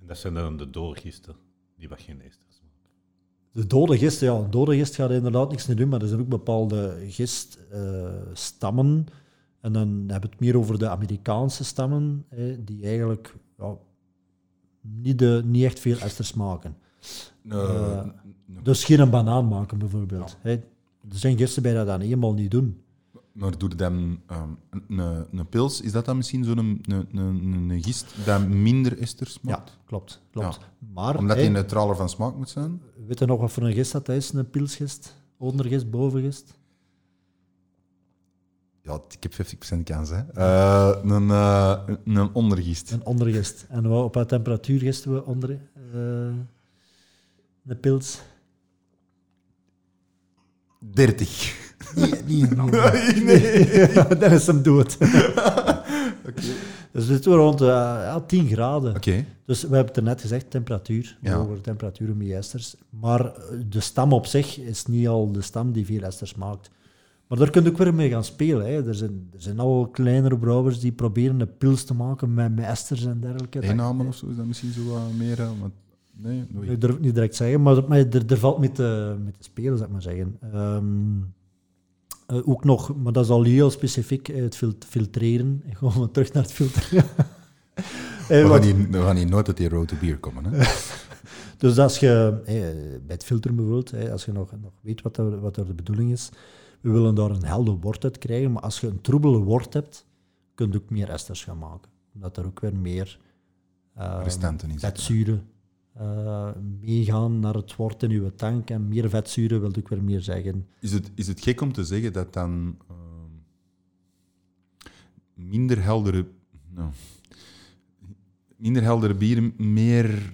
En dat zijn dan de doorgisten, die wat geen esters maken. De dode gist, ja, een dode gist gaat inderdaad niks meer doen, maar er zijn ook bepaalde giststammen. En dan hebben we het meer over de Amerikaanse stammen, hè, die eigenlijk ja, niet, de, niet echt veel esters maken. Eh, Dus geen een banaan maken, bijvoorbeeld. Hè. Er zijn gisten bij dat dan helemaal niet doen. maar doe je dan ehm, een, pils, is dat dan misschien zo'n een, een, een, een gist dat minder esters Ja, maakt? klopt. klopt. Ja. Maar, Omdat die neutraler van smaak moet zijn? weet je nog wat voor een gist dat is? Een pilsgist? Ondergist, bovengist? Ja, ik heb 50% kans, hè. Eh, een, eh, een ondergist. Een ondergist. En wat- op wat temperatuur gisten we onder eh, een <laughs> pils? 30. Nee, nee, nee. <laughs> nee. Dan is hem dood. <laughs> Dus we zitten rond eh, ja, 10 graden. Oké. Dus we hebben het er net gezegd, temperatuur. Ja. Hogere temperatuur meer esters. Maar de stam op zich is niet al de stam die veel esters maakt. Maar daar kun je ook weer mee gaan spelen. Hè. Er, zijn, er zijn al kleinere brouwers die proberen een pils te maken met, met esters en dergelijke. Eennamen of zo is dat misschien zo wat meer? eh, want- nee, nooit. Ik durf het niet direct zeggen, maar, maar er, er valt mee te, mee te spelen, zou ik maar zeggen. Ehm, eh, ook nog, maar dat is al heel specifiek, eh, het fil- filtreren. <laughs> Gewoon weer terug naar het filteren. <laughs> Eh, We gaan, hier, we gaan hier nooit uit die road to beer komen, hè. <laughs> dus als je, eh, bij het filteren bijvoorbeeld, eh, als je nog, nog weet wat, er, wat er de bedoeling is, we willen daar een helder wort uit krijgen, maar als je een troebele wort hebt, kun je ook meer esters gaan maken. Omdat er ook weer meer ehm, vetzuren eh, meegaan naar het wort in uw tank. En meer vetzuren wil ook weer meer zeggen. Is het, is het gek om te zeggen dat dan ehm, minder heldere... nou, minder heldere bieren meer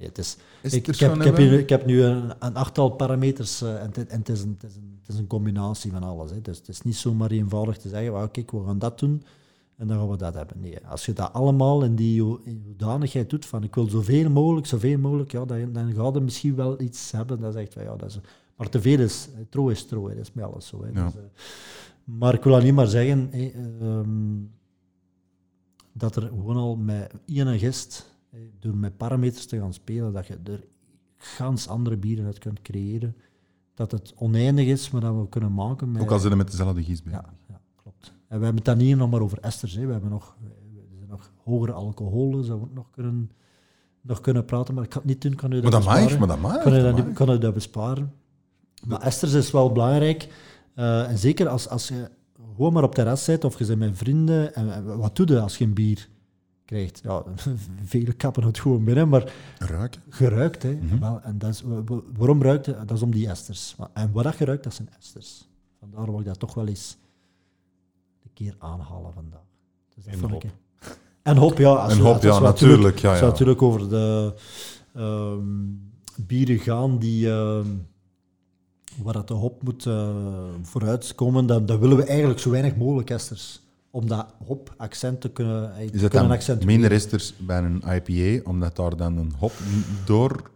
Nee, het is, ik, ik, heb, ik, heb hebben? hier, ik heb nu een, een achttal parameters eh, en, het, en het, is een, het, is een, het is een combinatie van alles. Hè. Dus het is niet zomaar eenvoudig te zeggen, well, kijk, we gaan dat doen en dan gaan we dat hebben. Nee, als je dat allemaal in die hoedanigheid doet van ik wil zoveel mogelijk, zoveel mogelijk, ja, dan, dan gaat er misschien wel iets hebben dat zegt van ja, dat is... Maar te veel is, eh, trouw is hè. dat is met alles zo. Hè. Ja. Dus, eh, maar ik wil alleen maar zeggen ehm, dat er gewoon al met één gist, door met parameters te gaan spelen, dat je er gans andere bieren uit kunt creëren. Dat het oneindig is, maar dat we kunnen maken met... Ook al zijn ze met dezelfde gist bij. Ja, ja, klopt. En we hebben het dan niet nog maar over esters. Hè. We hebben nog, er zijn nog hogere alcoholen, zouden we ook nog kunnen, nog kunnen praten, maar ik kan het niet doen. Kan u Maar dat dat mag, besparen? maar dat mag. kan, u dat dat, mag. kan u dat besparen? Maar esters is wel belangrijk. eh, en zeker als, als je gewoon maar op terras zit of je bent met vrienden. En, en wat doe je als je een bier krijgt? Ja, <laughs> vele kappen het gewoon binnen, maar Ruiken. geruikt. Hè. Mhm. wel, en dat is, wa- wa- waarom ruikt het? Dat is om die esters. En wat dat geruikt, dat zijn esters. Vandaar wil ik dat toch wel eens een keer aanhalen vandaag. Dus dat En vond hop. ik- En hop, ja. Als En hop, ja, natuurlijk. Ja, als we ja. natuurlijk over de ehm, bieren gaan die... ehm, waar dat de hop moet eh, vooruitkomen, dan, dan willen we eigenlijk zo weinig mogelijk esters. Om dat hop-accent te kunnen, eh, Is dat kunnen accentueren. minder esters bij een IPA, omdat daar dan een hop door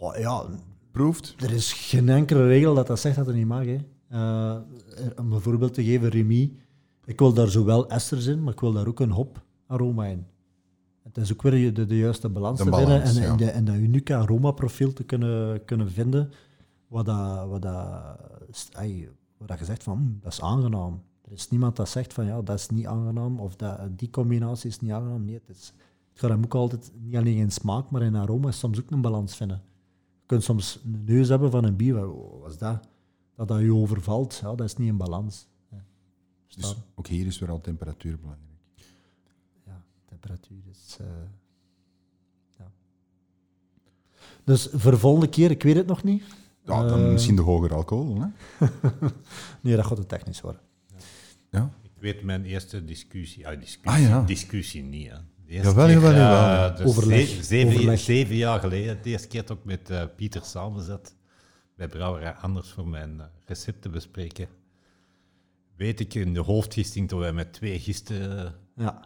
Oh, ja, proeft? Er is geen enkele regel dat dat zegt dat er niet mag. Hè. Eh, om een voorbeeld te geven, Remy. Ik wil daar zowel esters in, maar ik wil daar ook een hoparoma in. Het is ook weer de, de juiste balans De te vinden en, ja. en, de, en dat unieke aromaprofiel te kunnen, kunnen vinden, wat dat, wat dat, wat dat je zegt van, "Hm, dat is aangenaam. Er is niemand dat zegt van, ja, dat is niet aangenaam, of dat, die combinatie is niet aangenaam. Nee, het, is, het gaat hem ook altijd, niet alleen in smaak, maar in aroma, soms ook een balans vinden. kunt soms een neus hebben van een bier, wat oh, wat is dat? Dat dat je overvalt, ja, dat is niet in balans. Ja. Dus ook hier is weer al temperatuur belangrijk. ja, temperatuur is. eh, ja. Dus voor de volgende keer, ik weet het nog niet. Ja, dan Eh, misschien de hogere alcohol. Hè? <laughs> Nee, dat gaat te technisch worden. Ja. Ik weet mijn eerste discussie. Ah, discussie, Ah, ja. discussie niet. Hè. Jawel, jawel, eh, jawel. dus Overleg, ze- zeven, overleg. zeven jaar geleden, de eerste keer dat ik met eh, Pieter samen zat bij Brouwerij Anders voor mijn eh, recept te bespreken, weet ik in de hoofdgisting dat wij met twee gisten Ja,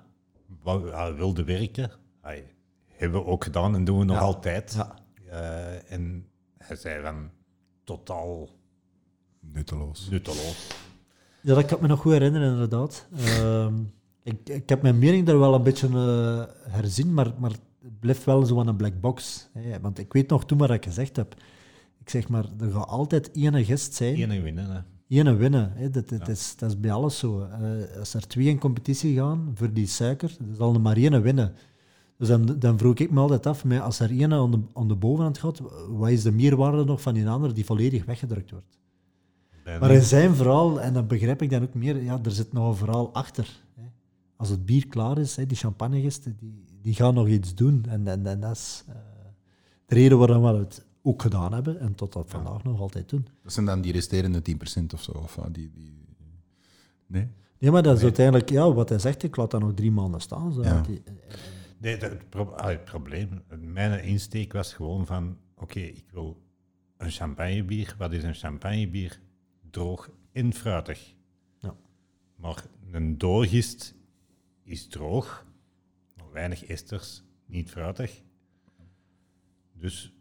wou- wilden werken. Ai, hebben we ook gedaan en doen we nog Ja. altijd. ja. Eh, en hij zei van totaal Nutteloos. nutteloos. Ja, dat kan ik me nog goed herinneren, inderdaad. Ehm, ik, ik heb mijn mening daar wel een beetje eh, herzien, maar, maar het blijft wel zo aan een black box. Hè. Want ik weet nog toen wat ik gezegd heb. Ik zeg maar, er gaat altijd één gist zijn. Ene winnen. Hè. Ene winnen. Hè. Dat, dat, Ja. is, dat is bij alles zo. Eh, als er twee in competitie gaan voor die suiker, dan zal er maar één winnen. Dus dan, dan vroeg ik me altijd af, maar als er één aan de, aan de bovenhand gaat, wat is de meerwaarde nog van die andere die volledig weggedrukt wordt? Maar in zijn verhaal, en dat begrijp ik dan ook meer, ja, er zit nog een verhaal achter. Hè. Als het bier klaar is, hè, die champagnegisten, die, die gaan nog iets doen. En, en, en dat is eh, de reden waarom we het ook gedaan hebben en tot dat vandaag nog altijd doen. Dat zijn dan die resterende 10% of zo. Of, ah, die, die... Nee? Nee, maar dat is uiteindelijk, ja, wat hij zegt, ik laat dat nog drie maanden staan. Zo, Ja. die- Nee, dat- het, pro- ah, het probleem, mijn insteek was gewoon van, oké, ik wil een champagnebier. Wat is een champagnebier? Droog en fruitig. Ja. Maar een doorgist is droog, maar weinig esters, niet fruitig. Dus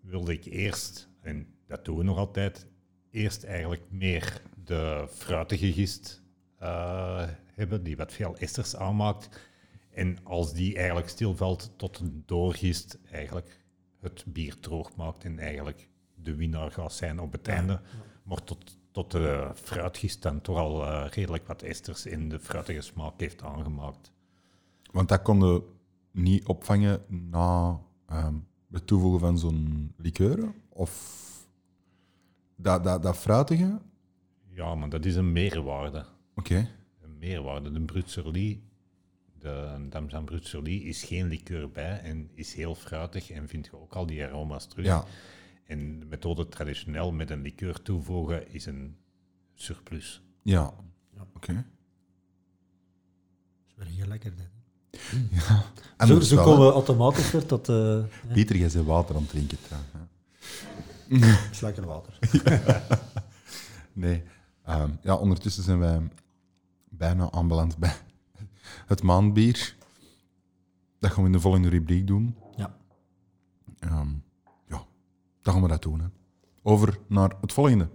wilde ik eerst, en dat doen we nog altijd, eerst eigenlijk meer de fruitige gist eh, hebben, die wat veel esters aanmaakt. En als die eigenlijk stilvalt tot een doorgist, eigenlijk het bier droog maakt en eigenlijk de winnaar gaat zijn op het einde. Maar tot, tot de fruitgist dan toch al eh, redelijk wat esters in de fruitige smaak heeft aangemaakt. Want dat konden niet opvangen na ehm, het toevoegen van zo'n liqueur? Of dat, dat, dat fruitige? Ja, maar dat is een meerwaarde. Oké. Een meerwaarde. De Brut sur Lis, de Damsan Brut sur Lis, is geen liqueur bij en is heel fruitig en vind je ook al die aroma's terug. Ja. En de methode traditioneel met een liqueur toevoegen is een surplus. Ja. Ja. Oké. Dat is wel heel lekker. Dit. <laughs> En Zo, dat is zo wel, komen we automatisch weer tot... eh Pieter, jij bent water aan het drinken trouwens. hè. het <laughs> is lekker water. <laughs> Nee. Ehm, ja, ondertussen zijn wij bijna aanbeland bij het maandbier. Dat gaan we in de volgende rubriek doen. Ja. Ehm, ja, dan gaan we dat doen. Hè. Over naar het volgende.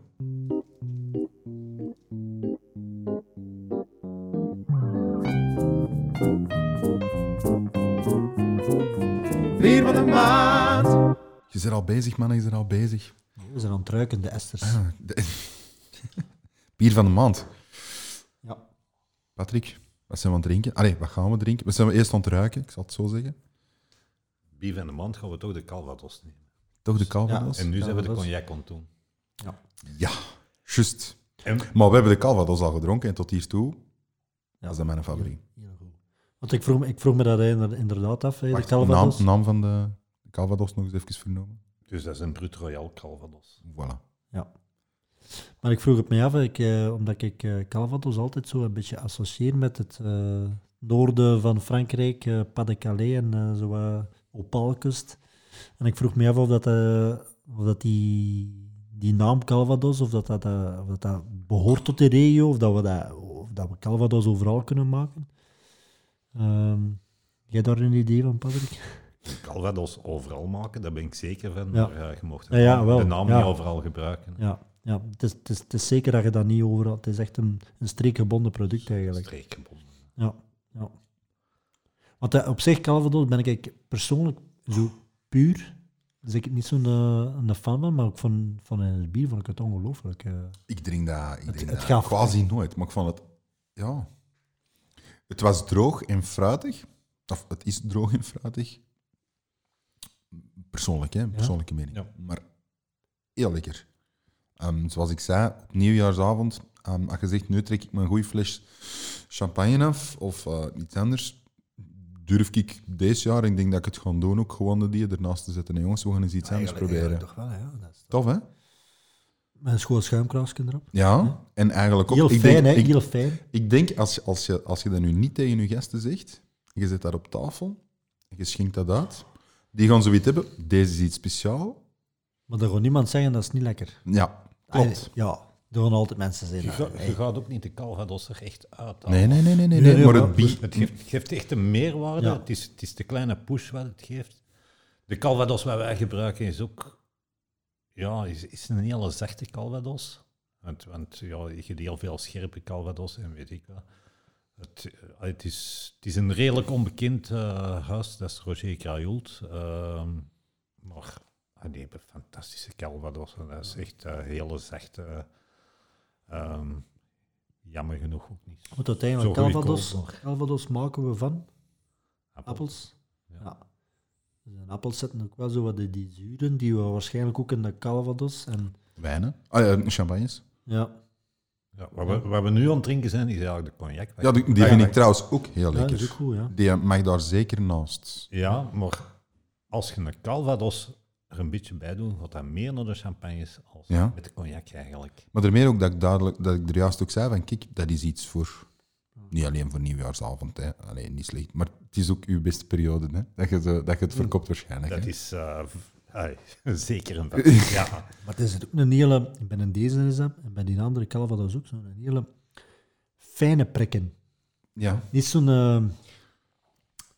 Bier van de maand. Je bent al bezig, man. Je bent al bezig. We zijn aan het ruiken, de esters. Ah, de- <laughs> Bier van de maand. Ja. Patrick, wat zijn we aan het drinken? Allee, wat gaan we drinken? We zijn we eerst aan het ruiken, ik zal het zo zeggen. Bier van de maand gaan we toch de Calvados nemen. Toch de Calvados? En nu zijn we de cognac aan het doen. Ja, juist. En Maar we hebben de Calvados al gedronken en tot hiertoe Ja. was dat mijn favoriet. Heel goed. Want ik vroeg, me- ik vroeg me dat inder- inderdaad af, hè, de naam, naam van de Calvados nog eens even vernomen. dus dat is een Brut Royal Calvados. Voilà. Maar ik vroeg het mij af, ik, eh, omdat ik eh, Calvados altijd zo een beetje associeer met het eh, noorden van Frankrijk, eh Pas de Calais en eh, zo Opalkust. En ik vroeg me af of dat, eh, of dat die, die naam Calvados, of dat dat, eh, of dat dat behoort tot de regio, of dat we, dat, of dat we Calvados overal kunnen maken. Ehm jij daar een idee van, Patrick? Calvados overal maken, daar ben ik zeker van. Ja. Maar je mocht Ja, wel. de naam niet overal gebruiken. Ja, ja het, is, het, is, het is zeker dat je dat niet overal... Het is echt een, een streekgebonden product eigenlijk. Streekgebonden. Ja, ja. Want eh, op zich, Calvados, ben ik persoonlijk zo puur. Dus ik niet zo'n eh, een fan van, maar ook van, van het bier vond ik het ongelooflijk. eh. Ik drink dat, ik Het- drink het dat quasi nooit, maar ik vond het... Ja. Het was droog en fruitig. Of het is droog en fruitig. Persoonlijk, hè? Persoonlijke mening. Ja. Maar heel lekker. Ehm, zoals ik zei, op nieuwjaarsavond, ehm, als je zegt, nu trek ik mijn goede fles champagne af of eh, iets anders, durf ik deze jaar, ik denk dat ik het ga doen, ook gewoon die ernaast te zetten. En jongens, we gaan eens iets anders Eigenlijk- proberen. Toch wel, ja. Dat is Tof, hè? Met een schoon schuimkraasje erop. Ja, en eigenlijk ook... Heel ik fijn, denk, hè? ik, Heel fijn. ik denk, als, je- als, je, als je dat nu niet tegen je gasten zegt, je zet dat op tafel, en je schenkt dat uit, die gaan zoiets hebben, deze is iets speciaal. Maar er gaat niemand zeggen dat is niet lekker. Ja, klopt. Ah, ja, er gaan altijd mensen Je, zijn. ga- je gaat ook niet de Calvados er echt uit. Nee, nee, nee, nee, nee, Nee, nee, nee, maar het bier... Het geeft, het geeft echt een meerwaarde. Ja. Het, is, het is de kleine push wat het geeft. De Calvados wat wij gebruiken is ook ja, is, is een hele zachte Calvados. Want, want ja, je hebt heel veel scherpe Calvados en weet ik wat. Het, eh, het, is, het is een redelijk onbekend eh, huis, dat is Roger Crayoult. Ehm, maar ah, die hebben fantastische Calvados. en Dat is echt een hele zachte. Ehm, jammer genoeg ook niet. Want uiteindelijk, Calvados, Calvados maken we van Appel. appels. Ja. Ja. Dus een appels zetten ook wel zo wat die, die zuren, die we waarschijnlijk ook in de Calvados. En, Wijnen. Ah ja, champagnes. ja, Ja, wat, we, wat we nu aan het drinken zijn, is eigenlijk de cognac. Ja, die, die vind ik trouwens ook heel ja, dat is lekker. ook goed, ja. Die mag daar zeker naast. Ja, maar als je een Calvados er een beetje bij doet, gaat dat meer naar de champagnes als Ja. met de cognac eigenlijk. Maar daarmee ook dat ik, duidelijk, dat ik er juist ook zei van, kijk, dat is iets voor... Niet alleen voor nieuwjaarsavond, hè. Alleen niet slecht. Maar het is ook uw beste periode, hè. Dat je, zo- dat je het verkoopt waarschijnlijk, Dat hè. is eh, <laughs> zeker een <laughs> vakje. ja. Maar het is ook een hele, ik ben in deze recept en bij die andere Calvados ook zo'n hele fijne prikken. Ja. Niet zo'n... eh,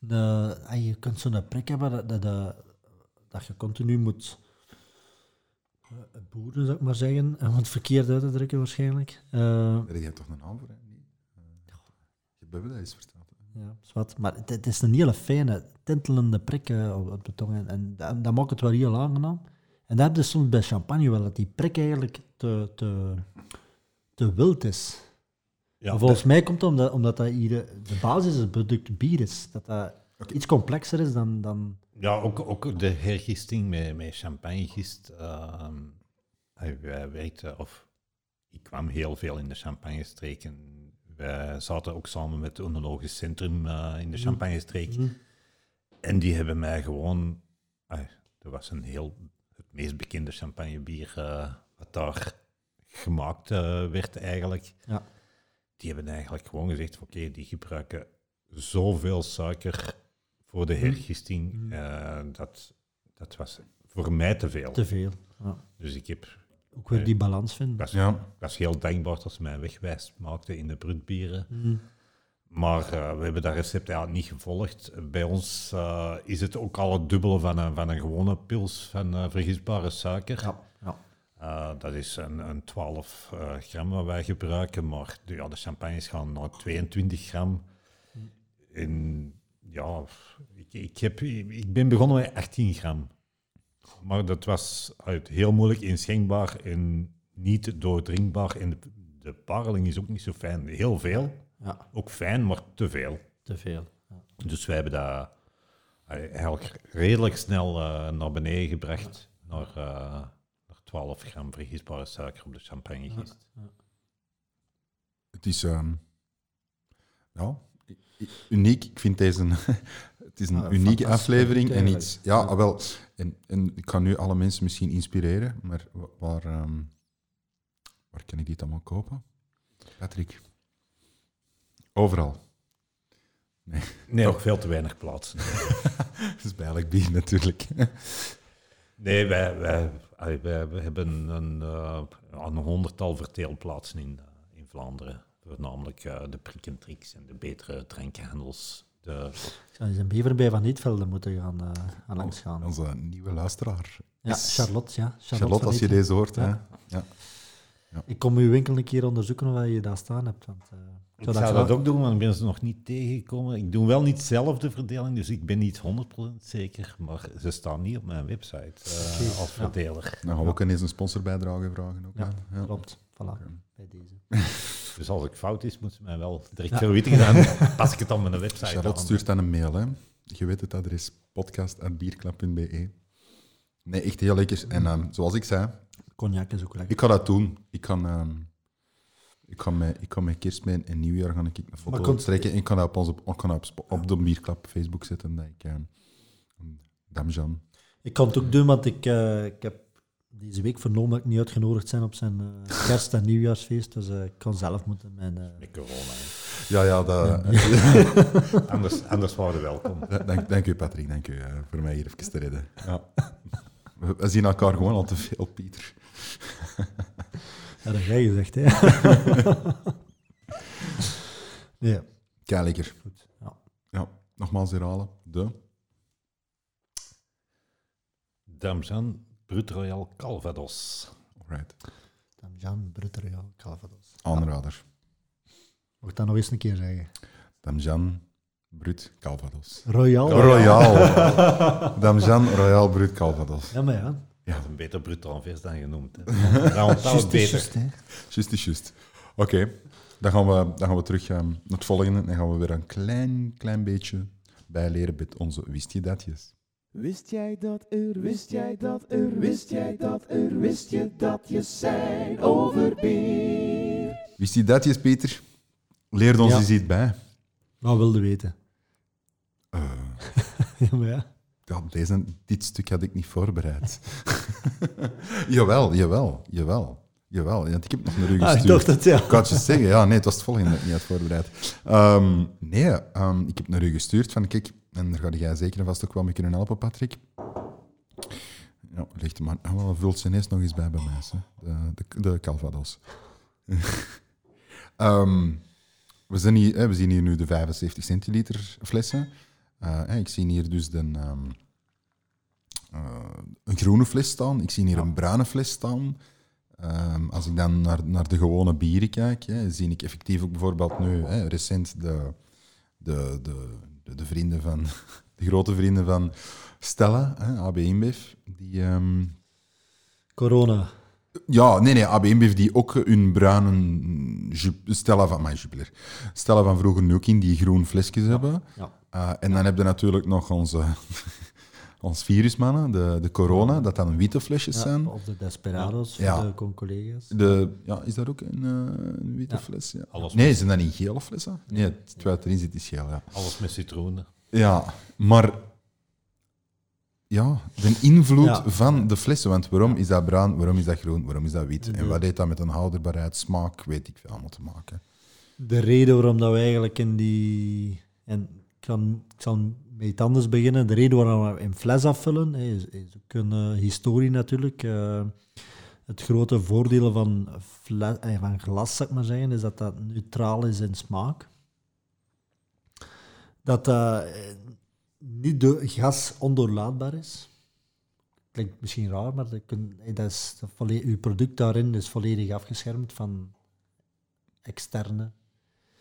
een- ah, je kunt zo'n prik hebben dat, dat, dat, dat je continu moet eh, boeren, zou ik maar zeggen, om het verkeerd uit te drukken waarschijnlijk. Eh, heb je toch een naam voor, hè? Nee. Eh, Je hebt dat eens verteld. hè. ja, zwart. Maar het, het is een hele fijne, tintelende prik eh, op, op de tong. En, en dat, dat maakt het wel heel aangenaam. En dat heb je soms bij champagne wel, dat die prik eigenlijk te, te, te wild is. Ja, volgens mij komt het omdat, omdat dat hier de basis het product bier is. Dat dat iets complexer is dan... dan Ja, ook, ook de hergisting met, met champagnegist. ehm hij- wij werkten, of ik kwam heel veel in de champagnestreek. En wij zaten ook samen met het Oenologisch Centrum eh, in de champagnestreek. En die hebben mij gewoon... ah, dat was een heel... Het meest bekende champagnebier eh, wat daar gemaakt eh, werd eigenlijk. Ja. Die hebben eigenlijk gewoon gezegd, oké, die gebruiken zoveel suiker voor de hergisting. eh, dat, dat was voor mij te veel. te veel. Ja. Dus ik heb... Ook weer die balans Ik vinden. was, Ja. ik was heel dankbaar dat ze mij wegwijs maakten in de brutbieren. Mm. Maar eh, we hebben dat recept eigenlijk niet gevolgd. Bij ons eh, is het ook al het dubbele van een, van een gewone pils van eh, vergisbare suiker. Ja, ja. Eh, dat is een, een 12 eh, gram wat wij gebruiken, maar de, ja, de champagnes gaan naar 22 gram. En ja, ik, ik, heb, ik ben begonnen met 18 gram. Maar dat was uit heel moeilijk inschenkbaar en niet doordringbaar. En de, de parling is ook niet zo fijn. Heel veel, ja, ook fijn, maar te veel. te veel. Ja. Dus wij hebben dat eh, eigenlijk redelijk snel eh, naar beneden gebracht. Naar, eh, naar 12 gram vergisbare suiker op de champagnegist. Het is... ehm, ja, i- i- uniek. Ik vind deze... een- <laughs> het is een Ah, unieke aflevering. En iets... Ja, ah, wel... En, en ik kan nu alle mensen misschien inspireren, maar wa- waar... ehm, waar kan ik dit allemaal kopen? Patrick. Overal. Nee, ook veel te weinig plaats. Dat <laughs> is bij elk bier natuurlijk. Nee, wij, wij, allee, wij, wij hebben een, eh, een honderdtal verteelplaatsen in, eh, in Vlaanderen. Voornamelijk eh, de Prikkentrix en de betere drankenhandels. De, Ik zou eens een bever bij Van Nietvelden moeten gaan, eh gaan langs gaan. Onze nieuwe luisteraar. Ja, is- Charlotte, ja. Charlotte, Charlotte, als je deze hoort. Ja. Hè? Ik kom uw winkel een keer onderzoeken of je daar staan hebt. Want, eh, ik zou dat ook doen, maar ik ben ze nog niet tegengekomen. Ik doe wel niet zelf de verdeling, dus ik ben niet 100% zeker. Maar ze staan niet op mijn website eh, als ja. verdeler. Dan gaan we ook ineens een sponsorbijdrage vragen. Ook, Ja, hè? Ja. klopt. Voilà. Bij deze. <laughs> Dus als ik fout is, moeten ze mij wel direct Ja. verwittigen. <laughs> Dan pas ik het op mijn website Charlotte aan. stuurt dan een mail. Hè? Je weet het adres podcast.bierklap.be. Nee, echt heel lekker. En ehm, zoals ik zei, Cognac is ook lekker. ik ga dat doen. Ik kan, ehm, ik kan, met, ik kan met kerstmis en nieuwjaar gaan ik een foto Maar komt- trekken. En ik kan dat op, onze, kan dat op, op de Bierklap Facebook zetten. Dat ik, ehm, Damjan. Ik kan het ook doen, want ik, eh, ik heb deze week vernomen dat ik niet uitgenodigd ben op zijn eh, kerst- en nieuwjaarsfeest. Dus eh, ik kan zelf moeten mijn... eh, Met corona. hè. Ja, ja, dat, <laughs> Anders, anders waren we welkom. dank, dank u Patrick, dank u voor mij hier even te redden. Ja. We, we zien elkaar gewoon al te veel, Pieter. Ja, dat heb jij gezegd, hè. <laughs> nee, Kei lekker. goed. Ja. Ja, nogmaals herhalen. De. Damjan Brut Royal Calvados. Alright. Damjan Brutteriaal Calvados. Aanrader. Mag ik dat nog eens een keer zeggen? Damjan Brut Calvados. Royal? Royal. <laughs> Damjan Royal Brut Calvados. Ja, maar ja. Dat is een beter Brut Anvers dan genoemd. <laughs> Is beter. Juist, is juist. Oké, dan, gaan we, dan gaan we terug ehm, naar het volgende. Dan gaan we weer een klein, klein beetje bijleren met onze wist je datjes. Wist jij dat er, wist jij dat er, wist jij dat er, wist je dat je zijn over bier? Wist je datjes, Peter? Leer ons Ja. eens iets bij. Wat wilde weten? Eh, <laughs> Ja, maar ja. ja, deze, dit stuk had ik niet voorbereid. <laughs> jawel, jawel, jawel. Jawel, want ik heb nog naar u Ah, gestuurd. ik dacht dat, ja. Ik had je zeggen, ja, nee, het was het volgende dat ik niet had voorbereid. Ehm, nee, ehm, ik heb naar u gestuurd van, kijk, en daar ga jij zeker en vast ook wel mee kunnen helpen, Patrick. Ja, ligt maar, oh, vult ze ineens nog eens bij bij mij, hè. De, de, de Calvados. <laughs> Ehm, we, zijn hier, hè, we zien hier nu de 75 centiliter flessen. Eh, hè, ik zie hier dus de, ehm, eh, een groene fles staan. Ik zie hier een bruine fles staan. Ehm, als ik dan naar, naar de gewone bieren kijk, hè, zie ik effectief ook bijvoorbeeld nu hè, recent de, de, de, de, de vrienden van, <laughs> de grote vrienden van Stella, hè, AB InBev, die... ehm, Corona. ja, nee, nee, AB InBev die ook hun bruine Stella van, mijn Jupiler, Stella van vroeger nu ook in die groen flesjes hebben. Ja. Eh, en dan heb je natuurlijk nog onze, ons virusmannen, de, de corona, dat dan witte flesjes Ja, zijn. Of de Desperados, Ja. voor de con-collega's. De, ja, is dat ook een, eh, een witte Ja. fles? Ja. Alles Nee, met- zijn dat niet gele flessen? Nee, het terwijl het erin zit is geel, ja. Alles met citroenen. Ja, maar... Ja, de invloed Ja. van de flessen. Want waarom is dat bruin, waarom is dat groen, waarom is dat wit? En wat heeft dat met een houdbaarheid, smaak, weet ik veel allemaal te maken. De reden waarom dat we eigenlijk in die... En ik, kan, ik zal met iets anders beginnen. De reden waarom we in fles afvullen, is, is ook een eh, historie natuurlijk. Eh, het grote voordeel van, fle- eh, van glas, zou ik maar zeggen, is dat dat neutraal is in smaak. Dat eh, niet door gas ondoorlaatbaar is. Klinkt misschien raar, maar dat, kun, dat is, uw product daarin is volledig afgeschermd van externe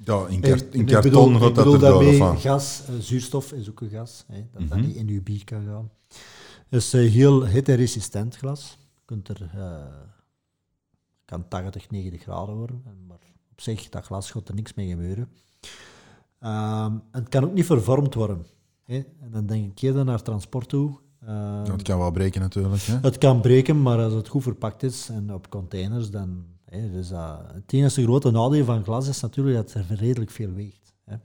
Ja, in, ik- kart, in ik karton bedoel- gaat ik dat bedoel erdoor, of daarmee wat? gas, eh, zuurstof is ook een gas, hè, dat dat Mhm. niet in uw bier kan gaan. Het is eh, heel hitteresistent glas. Kunt er, eh, kan 80, 90 graden worden, en- maar op zich, dat glas gaat er niks mee gebeuren. Ehm, en het kan ook niet vervormd worden. Hè. En dan denk ik eerder naar transport toe. Ja, het kan wel breken natuurlijk. Hè? het kan breken, maar als het goed verpakt is en op containers, dan dus het enige grote nadeel van glas is natuurlijk dat het redelijk veel weegt. Hè.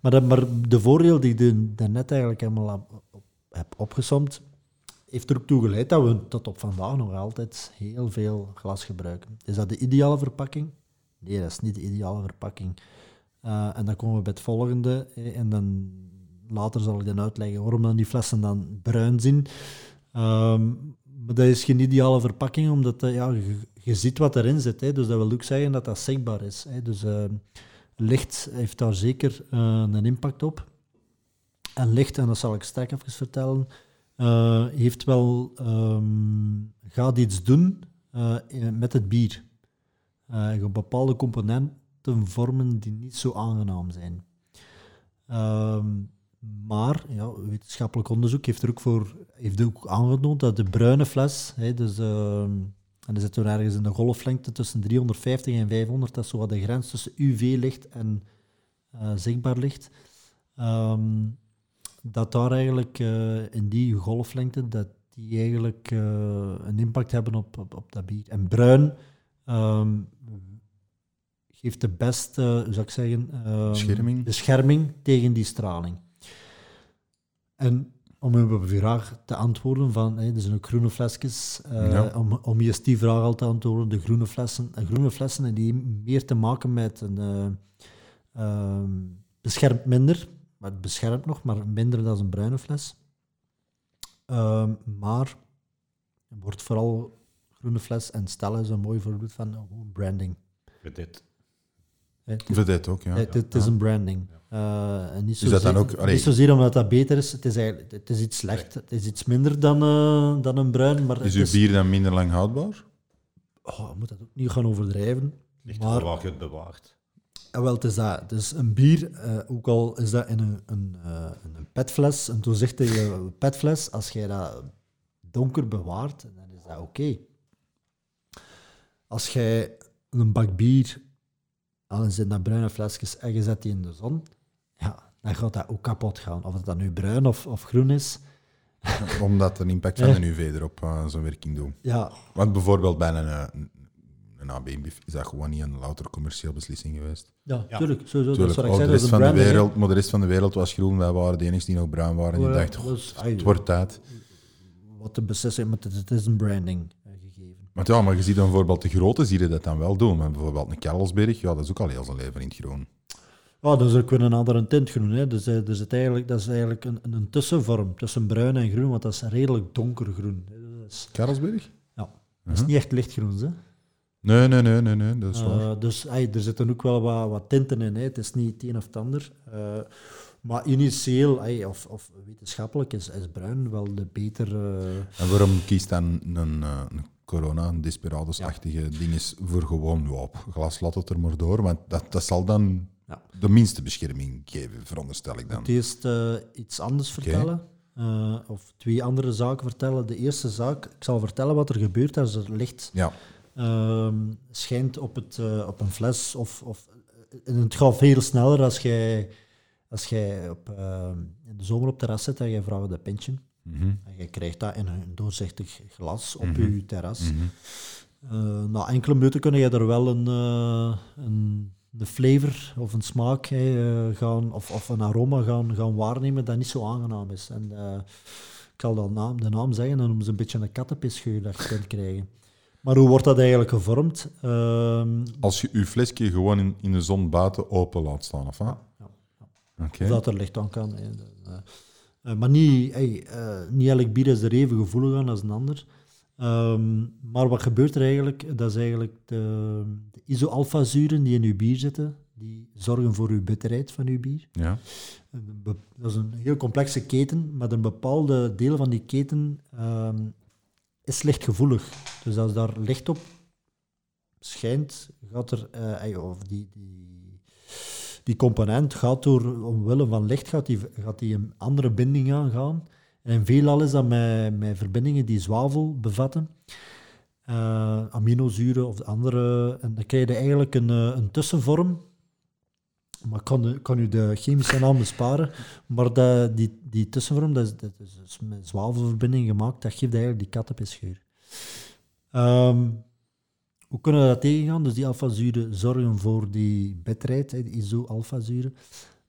Maar, maar de voordeel die ik daarnet eigenlijk helemaal heb, op- heb opgesomd, heeft er ook toe geleid dat we tot op vandaag nog altijd heel veel glas gebruiken. Is dat de ideale verpakking? Nee, dat is niet de ideale verpakking. Eh, en dan komen we bij het volgende. En dan later zal ik dan uitleggen waarom dan die flessen dan bruin zijn. Ehm, maar dat is geen ideale verpakking, omdat eh, ja, je ziet wat erin zit. Hè. Dus dat wil ook zeggen dat dat zichtbaar is. Hè. Dus ehm, licht heeft daar zeker eh, een impact op. En licht, en dat zal ik straks even vertellen, eh, heeft wel, ehm, gaat iets doen eh, met het bier. Je bepaalde componenten vormen die niet zo aangenaam zijn. Ehm, maar ja, wetenschappelijk onderzoek heeft er ook, voor, heeft ook aangetoond dat de bruine fles, hè, dus, en dan zitten we ergens in de golflengte tussen 350 en 500, dat is zo wat de grens tussen UV-licht en eh, zichtbaar licht, ehm, dat daar eigenlijk eh, in die golflengte, dat die eigenlijk eh, een impact hebben op, op, op dat bier. En bruin ehm, geeft de beste, hoe zou ik zeggen, ehm, Bescherming. bescherming tegen die straling. En om op uw vraag te antwoorden, van, hè, er zijn ook groene flesjes, eh, Ja. om, om eerst die vraag al te antwoorden, de groene flessen, en groene flessen en die meer te maken met een eh, ehm, beschermt minder, maar het beschermt nog, maar minder dan een bruine fles. Ehm, maar wordt vooral groene fles en Stella is een mooi voorbeeld van eh, branding. Dit. Het is, Vedette ook, ja. het, het is een branding. Eh, en niet Is dat dan ook- allee- niet zozeer omdat dat beter is, het is, eigenlijk, het is iets slecht. Het is iets minder dan, eh, dan een bruin, maar Is uw bier dan minder lang houdbaar? Oh, je moet dat ook niet gaan overdrijven. Ligt Maar maar, waar je het bewaart. eh, wel, het is dat. Dus een bier, eh, ook al is dat in een, een, eh, een petfles, een doorzichtige petfles, als jij dat donker bewaart, dan is dat oké. Als jij een bak bier, al zijn dat bruine flesjes, en je zet die in de zon, ja, dan gaat dat ook kapot gaan. Of het dan nu bruin of, of groen is. <laughs> Omdat een impact van de UV erop uh, zijn werking doet. Ja, Want bijvoorbeeld bij een, eh, een, een AB-bief is dat gewoon niet een louter commercieel beslissing geweest. ja, Ja. tuurlijk. Sowieso, dat is wat ik oh, zei, de rest van de wereld, maar de rest van de wereld was groen. Wij waren de enigste die nog bruin waren. En die dachten, ai, het wordt tijd. wat de beslissing, maar het, is een branding eh. Maar ja, maar je ziet dan bijvoorbeeld de grote zie je dat dan wel doen. Maar bijvoorbeeld een Karlsberg, ja, dat is ook al heel zijn leven in het groen. Ja, dat is ook weer een andere tintgroen. Hè. Dus, eh, dus het eigenlijk, dat is eigenlijk een, een tussenvorm tussen bruin en groen, want dat is redelijk donkergroen. is, Karlsberg? ja, dat is niet echt lichtgroen. Hè. Nee, nee, nee, nee, nee, dat is waar. Eh, dus ai, er zitten ook wel wat, wat tinten in. Hè. Het is niet het een of het ander. Eh, maar initieel, of, of wetenschappelijk, is, is bruin wel de beter... eh, En waarom kiest dan een, een corona, een Desperados-achtige ding is voor gewoon, op glas laat het er maar door. Want dat, dat zal dan Ja. de minste bescherming geven, veronderstel ik dan. Het eerst eh, iets anders vertellen. eh, of twee andere zaken vertellen. De eerste zaak, ik zal vertellen wat er gebeurt als er licht Ja, ehm, schijnt op, het, eh, op een fles. Of, of, en het gaat veel sneller als jij, als jij op, ehm, in de zomer op terras zit en jij vraagt een pintje. Mhm. En je krijgt dat in een doorzichtig glas op Mhm. je terras. Eh, na enkele minuten kun je er wel een, eh, een, een flavor of een smaak eh, gaan, of, of een aroma gaan, gaan waarnemen dat niet zo aangenaam is. En, ik zal dan naam, de naam zeggen, dan noemen ze een beetje een kattenpisgeur dat je kunt krijgen. Maar hoe wordt dat eigenlijk gevormd? Ehm, Als je je flesje gewoon in, in de zon buiten open laat staan, of wat? ja. Of dat er licht aan kan. Hè. Eh, maar niet, hey, eh, niet elk bier is er even gevoelig aan als een ander. Ehm, maar wat gebeurt er eigenlijk? Dat is eigenlijk de, de die in uw bier zitten, die zorgen voor uw bitterheid van uw bier. Ja. Dat is een heel complexe keten, maar een bepaalde deel van die keten ehm, is lichtgevoelig. Dus als daar licht op schijnt, gaat er, ey, of die, die, die component gaat door, omwille van licht, gaat die, gaat die een andere binding aangaan. En veelal is dat met, met verbindingen die zwavel bevatten, eh, aminozuren of andere. En dan krijg je eigenlijk een, eh, een tussenvorm. Maar ik kan, kan u de chemische naam besparen. Maar dat, die, die tussenvorm, dat is, dat is dus zwavelverbinding gemaakt, dat geeft eigenlijk die kattenpisgeur. Ehm hoe kunnen we dat tegengaan? Dus die alfazuren zorgen voor die bitterheid, die iso-alfazuren.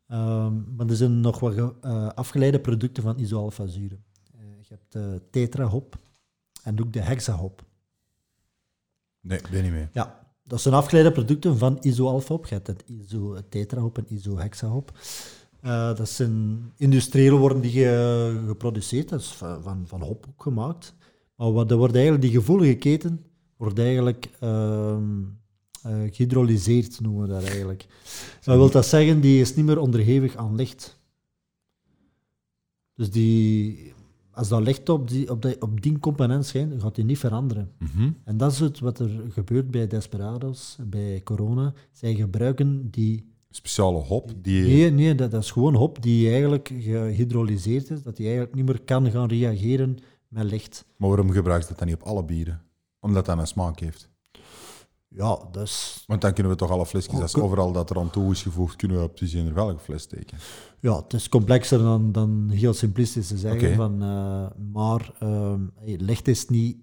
Ehm, maar er zijn nog wat eh, afgeleide producten van iso-alfazuren. Eh, je hebt de tetrahop en ook de hexahop. Nee, ik ben niet mee. Ja, dat zijn afgeleide producten van iso-alfa-hop. Je hebt het iso tetrahop en iso-hexahop. Eh, dat zijn industrieel worden die ge- geproduceerd, dat is van, van, van hop ook gemaakt. Maar wat, er wordt eigenlijk, die gevoelige keten wordt eigenlijk eh, gehydrolyseerd, noemen we dat eigenlijk. Wat wil dat zeggen? Die is niet meer onderhevig aan licht. Dus die, als dat licht op die, op, die, op die component schijnt, gaat die niet veranderen. Mhm. En dat is het wat er gebeurt bij Desperados, bij corona. Zij gebruiken die... Speciale hop die... Nee, nee dat, dat is gewoon hop die eigenlijk gehydrolyseerd is, dat die eigenlijk niet meer kan gaan reageren met licht. Maar waarom gebruiken ze dat dan niet op alle bieren? Omdat dat een smaak heeft. Ja, dus Want dan kunnen we toch alle flesjes, als overal dat er aan toe is gevoegd, kunnen we op die zin er wel een fles steken. ja, het is complexer dan, dan heel simplistisch te zeggen. Van, eh, maar ehm, licht is niet,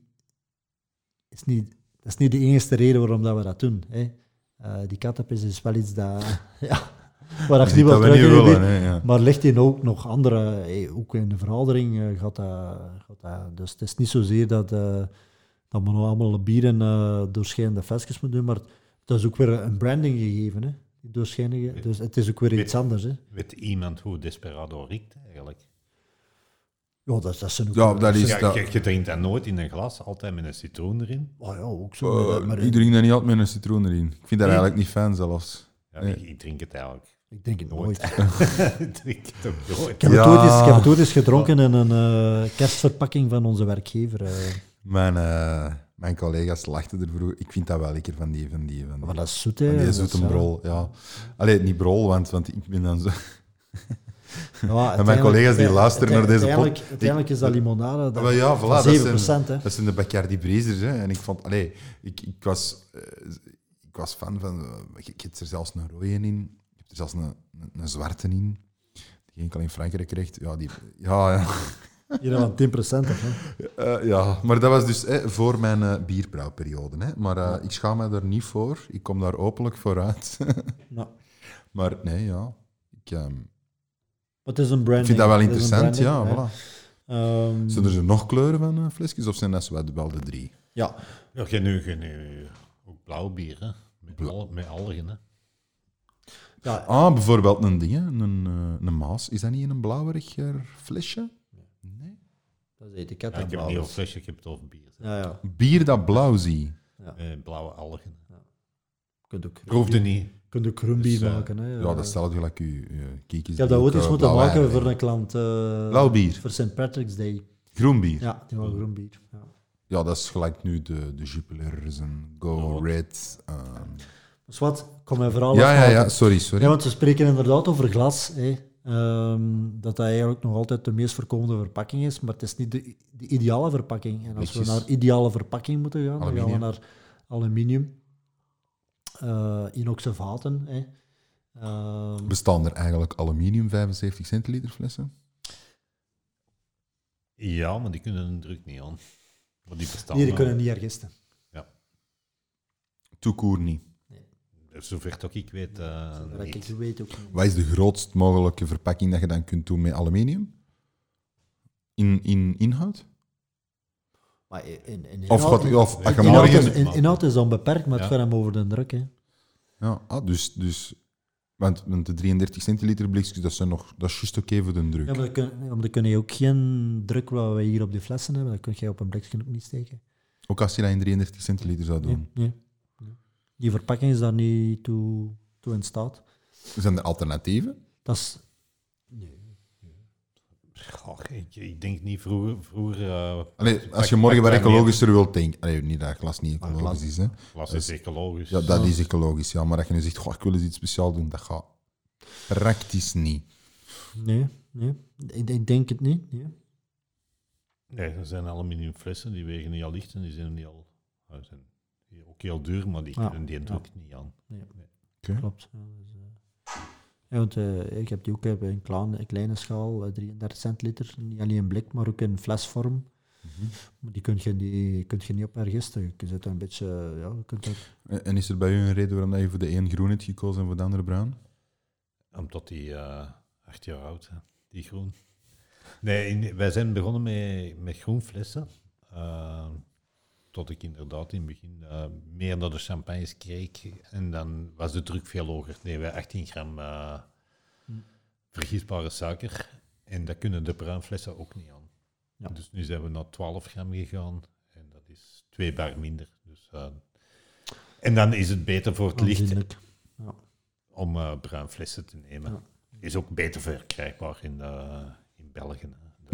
is niet... Dat is niet de enige reden waarom dat we dat doen. Hè. Eh, die kattenpis is wel iets dat... <laughs> ja, waar ik niet niet terug ja. Maar ligt in ook nog andere, hey, ook in de veroudering eh, gaat, dat, gaat dat. Dus het is niet zozeer dat, dat we nou allemaal bieren eh doorschijnende flesjes moeten doen, maar het is ook weer een branding gegeven, hè, die doorschijnige. Dus het is ook weer iets anders. Hè. Weet iemand hoe Desperado riekt eigenlijk? Ja, dat, dat zijn ook Ja, dat is- Ja, dat- je, je drinkt dat nooit in een glas, altijd met een citroen erin. Oh ja, ook zo. Ik drink dat niet altijd met een citroen erin. Ik vind dat Nee. eigenlijk niet fijn zelfs. Ja, Nee. ik, ik drink het eigenlijk ik denk het nooit. <laughs> ik drink het ook nooit. Ik heb, Ja. het ooit eens, ik heb het ooit eens gedronken in een eh, kerstverpakking van onze werkgever. eh. Mijn, eh, mijn collega's lachten er vroeger. Ik vind dat wel lekker van die, van die, van die, maar dat is zoet, hè. van die dat zoete brol. Ja. Allee, niet brol, want, want ik ben dan zo... <laughs> Ja, <laughs> mijn uiteindelijk- collega's die luisteren naar deze pod- uiteindelijk- is dat Ik- limonade. Dat, Ah, wel ja, voilà, dat 7%, zijn, hè. dat zijn de Bacardi Breezers. Hè. En ik vond, allee, ik, ik, was, eh, ik was fan van, eh, ik, ik heb er zelfs een rode in, ik heb er zelfs een, een, een zwarte in, die enkel in Frankrijk krijgt. Ja, die, ja, ja. <laughs> Hier van 10% of hè. Eh, ja, maar dat was dus eh, voor mijn eh, bierbrouwperiode. Hè. Maar eh, ik schaam me daar niet voor, ik kom daar openlijk vooruit. Nou, <laughs> maar nee, ja, ik, ehm, het is een branding. ik vind dat wel interessant. Ja, voilà. hè. Ehm, Zijn er nog kleuren van eh, flesjes of zijn dat zo wel de drie? ja, Ja, je nu ook blauw bier, hè? Met, al, met algen. Hè? ja, Ah, bijvoorbeeld een ding, hè, een, eh, een Maas. Is dat niet in een blauweriger flesje? Dat is etiket. Ja, dat ik heb niet is. over flesje, ik heb het over bier. Ja, ja. Bier dat blauw zie. Met blauwe algen. Je kunt ook, Proefde niet. kunt ook groenbier Dus, eh, maken. Hè. Ja, dat stelt gelijk u uh, kiekjes. Ik heb dat ooit eens moeten maken voor een klant. eh, Blauw bier. Voor St. Patrick's Day. Groen bier. Ja. Ja, die wou groen bier. Ja. dat is gelijk nu de, de Jupiler's en Go Ja. Red. ehm. Dus wat, kom mijn verhaal Ja, ja, ja, sorry, sorry. Ja, want we spreken inderdaad over glas. Hè. Ehm, dat dat eigenlijk nog altijd de meest voorkomende verpakking is, maar het is niet de, de ideale verpakking. En als we naar ideale verpakking moeten gaan, dan gaan we naar aluminium, eh inoxe vaten. Hè. Ehm, Bestaan er eigenlijk aluminium 75 centiliter flessen? Ja, maar die kunnen een druk niet aan. Maar die bestaan nee, die kunnen niet hergisten. Toekoer niet. Zover dat ik weet, eh, Dat ik niet. weet ook niet. Wat is de grootst mogelijke verpakking dat je dan kunt doen met aluminium? In, in inhoud? Maar in, in, in Of, inhoud- gaat, of als je inhoud, is, morgen... in, inhoud is onbeperkt, maar het gaat hem over de druk. Hè. Ja, ah, dus, dus want, want de 33 centiliter blikjes, dat, zijn nog, dat is juist oké voor de druk. Ja, maar dan kun, dan kun je ook geen druk wat we hier op die flessen hebben, dat kun je op een blikje ook niet steken. Ook als je dat in 33 centiliter zou doen. Nee, nee. Nee. Die verpakking is daar niet toe, toe in staat. Zijn er alternatieven? Dat is... Goh, ik, ik denk niet vroeger. vroeger eh, Allee, als je morgen wat ecologischer wilt denken... Allee, niet dat glas niet Maar ecologisch glas- is, hè. Glas is ecologisch. Ja, dat is ecologisch, ja. Maar dat je nu zegt, goh, ik wil eens iets speciaals doen, dat gaat praktisch niet. Nee, nee. Ik, ik denk het niet. Nee. Nee, er zijn aluminium flessen, die wegen niet al licht en die zijn niet al. zijn ook heel duur, maar die kunnen die druk niet aan. Klopt. Ja, dus, eh, ja, want, eh, ik heb die ook op een kleine, een kleine schaal, eh, 33 centiliter. Niet alleen in blik, maar ook in flesvorm. Maar die kun je, die kun je niet op hergisten. Je zit een beetje... Ja, je kunt er, En en is er bij u een reden waarom dat je voor de een groen hebt gekozen en voor de andere bruin? Omdat die eh, acht jaar oud zijn, die groen. Nee, in- wij zijn begonnen met, met groen flessen. eh, tot ik inderdaad in het begin eh, meer naar de champagnes kreeg. En dan was de druk veel hoger. Nee, wij 18 gram eh, vergietbare suiker. En dat kunnen de bruinflessen ook niet aan. Ja. Dus nu zijn we naar 12 gram gegaan. En dat is twee bar minder. Dus, eh, en dan is het beter voor het licht aanzienlijk. om bruinflessen te nemen. Ja. Is ook beter verkrijgbaar in, in België.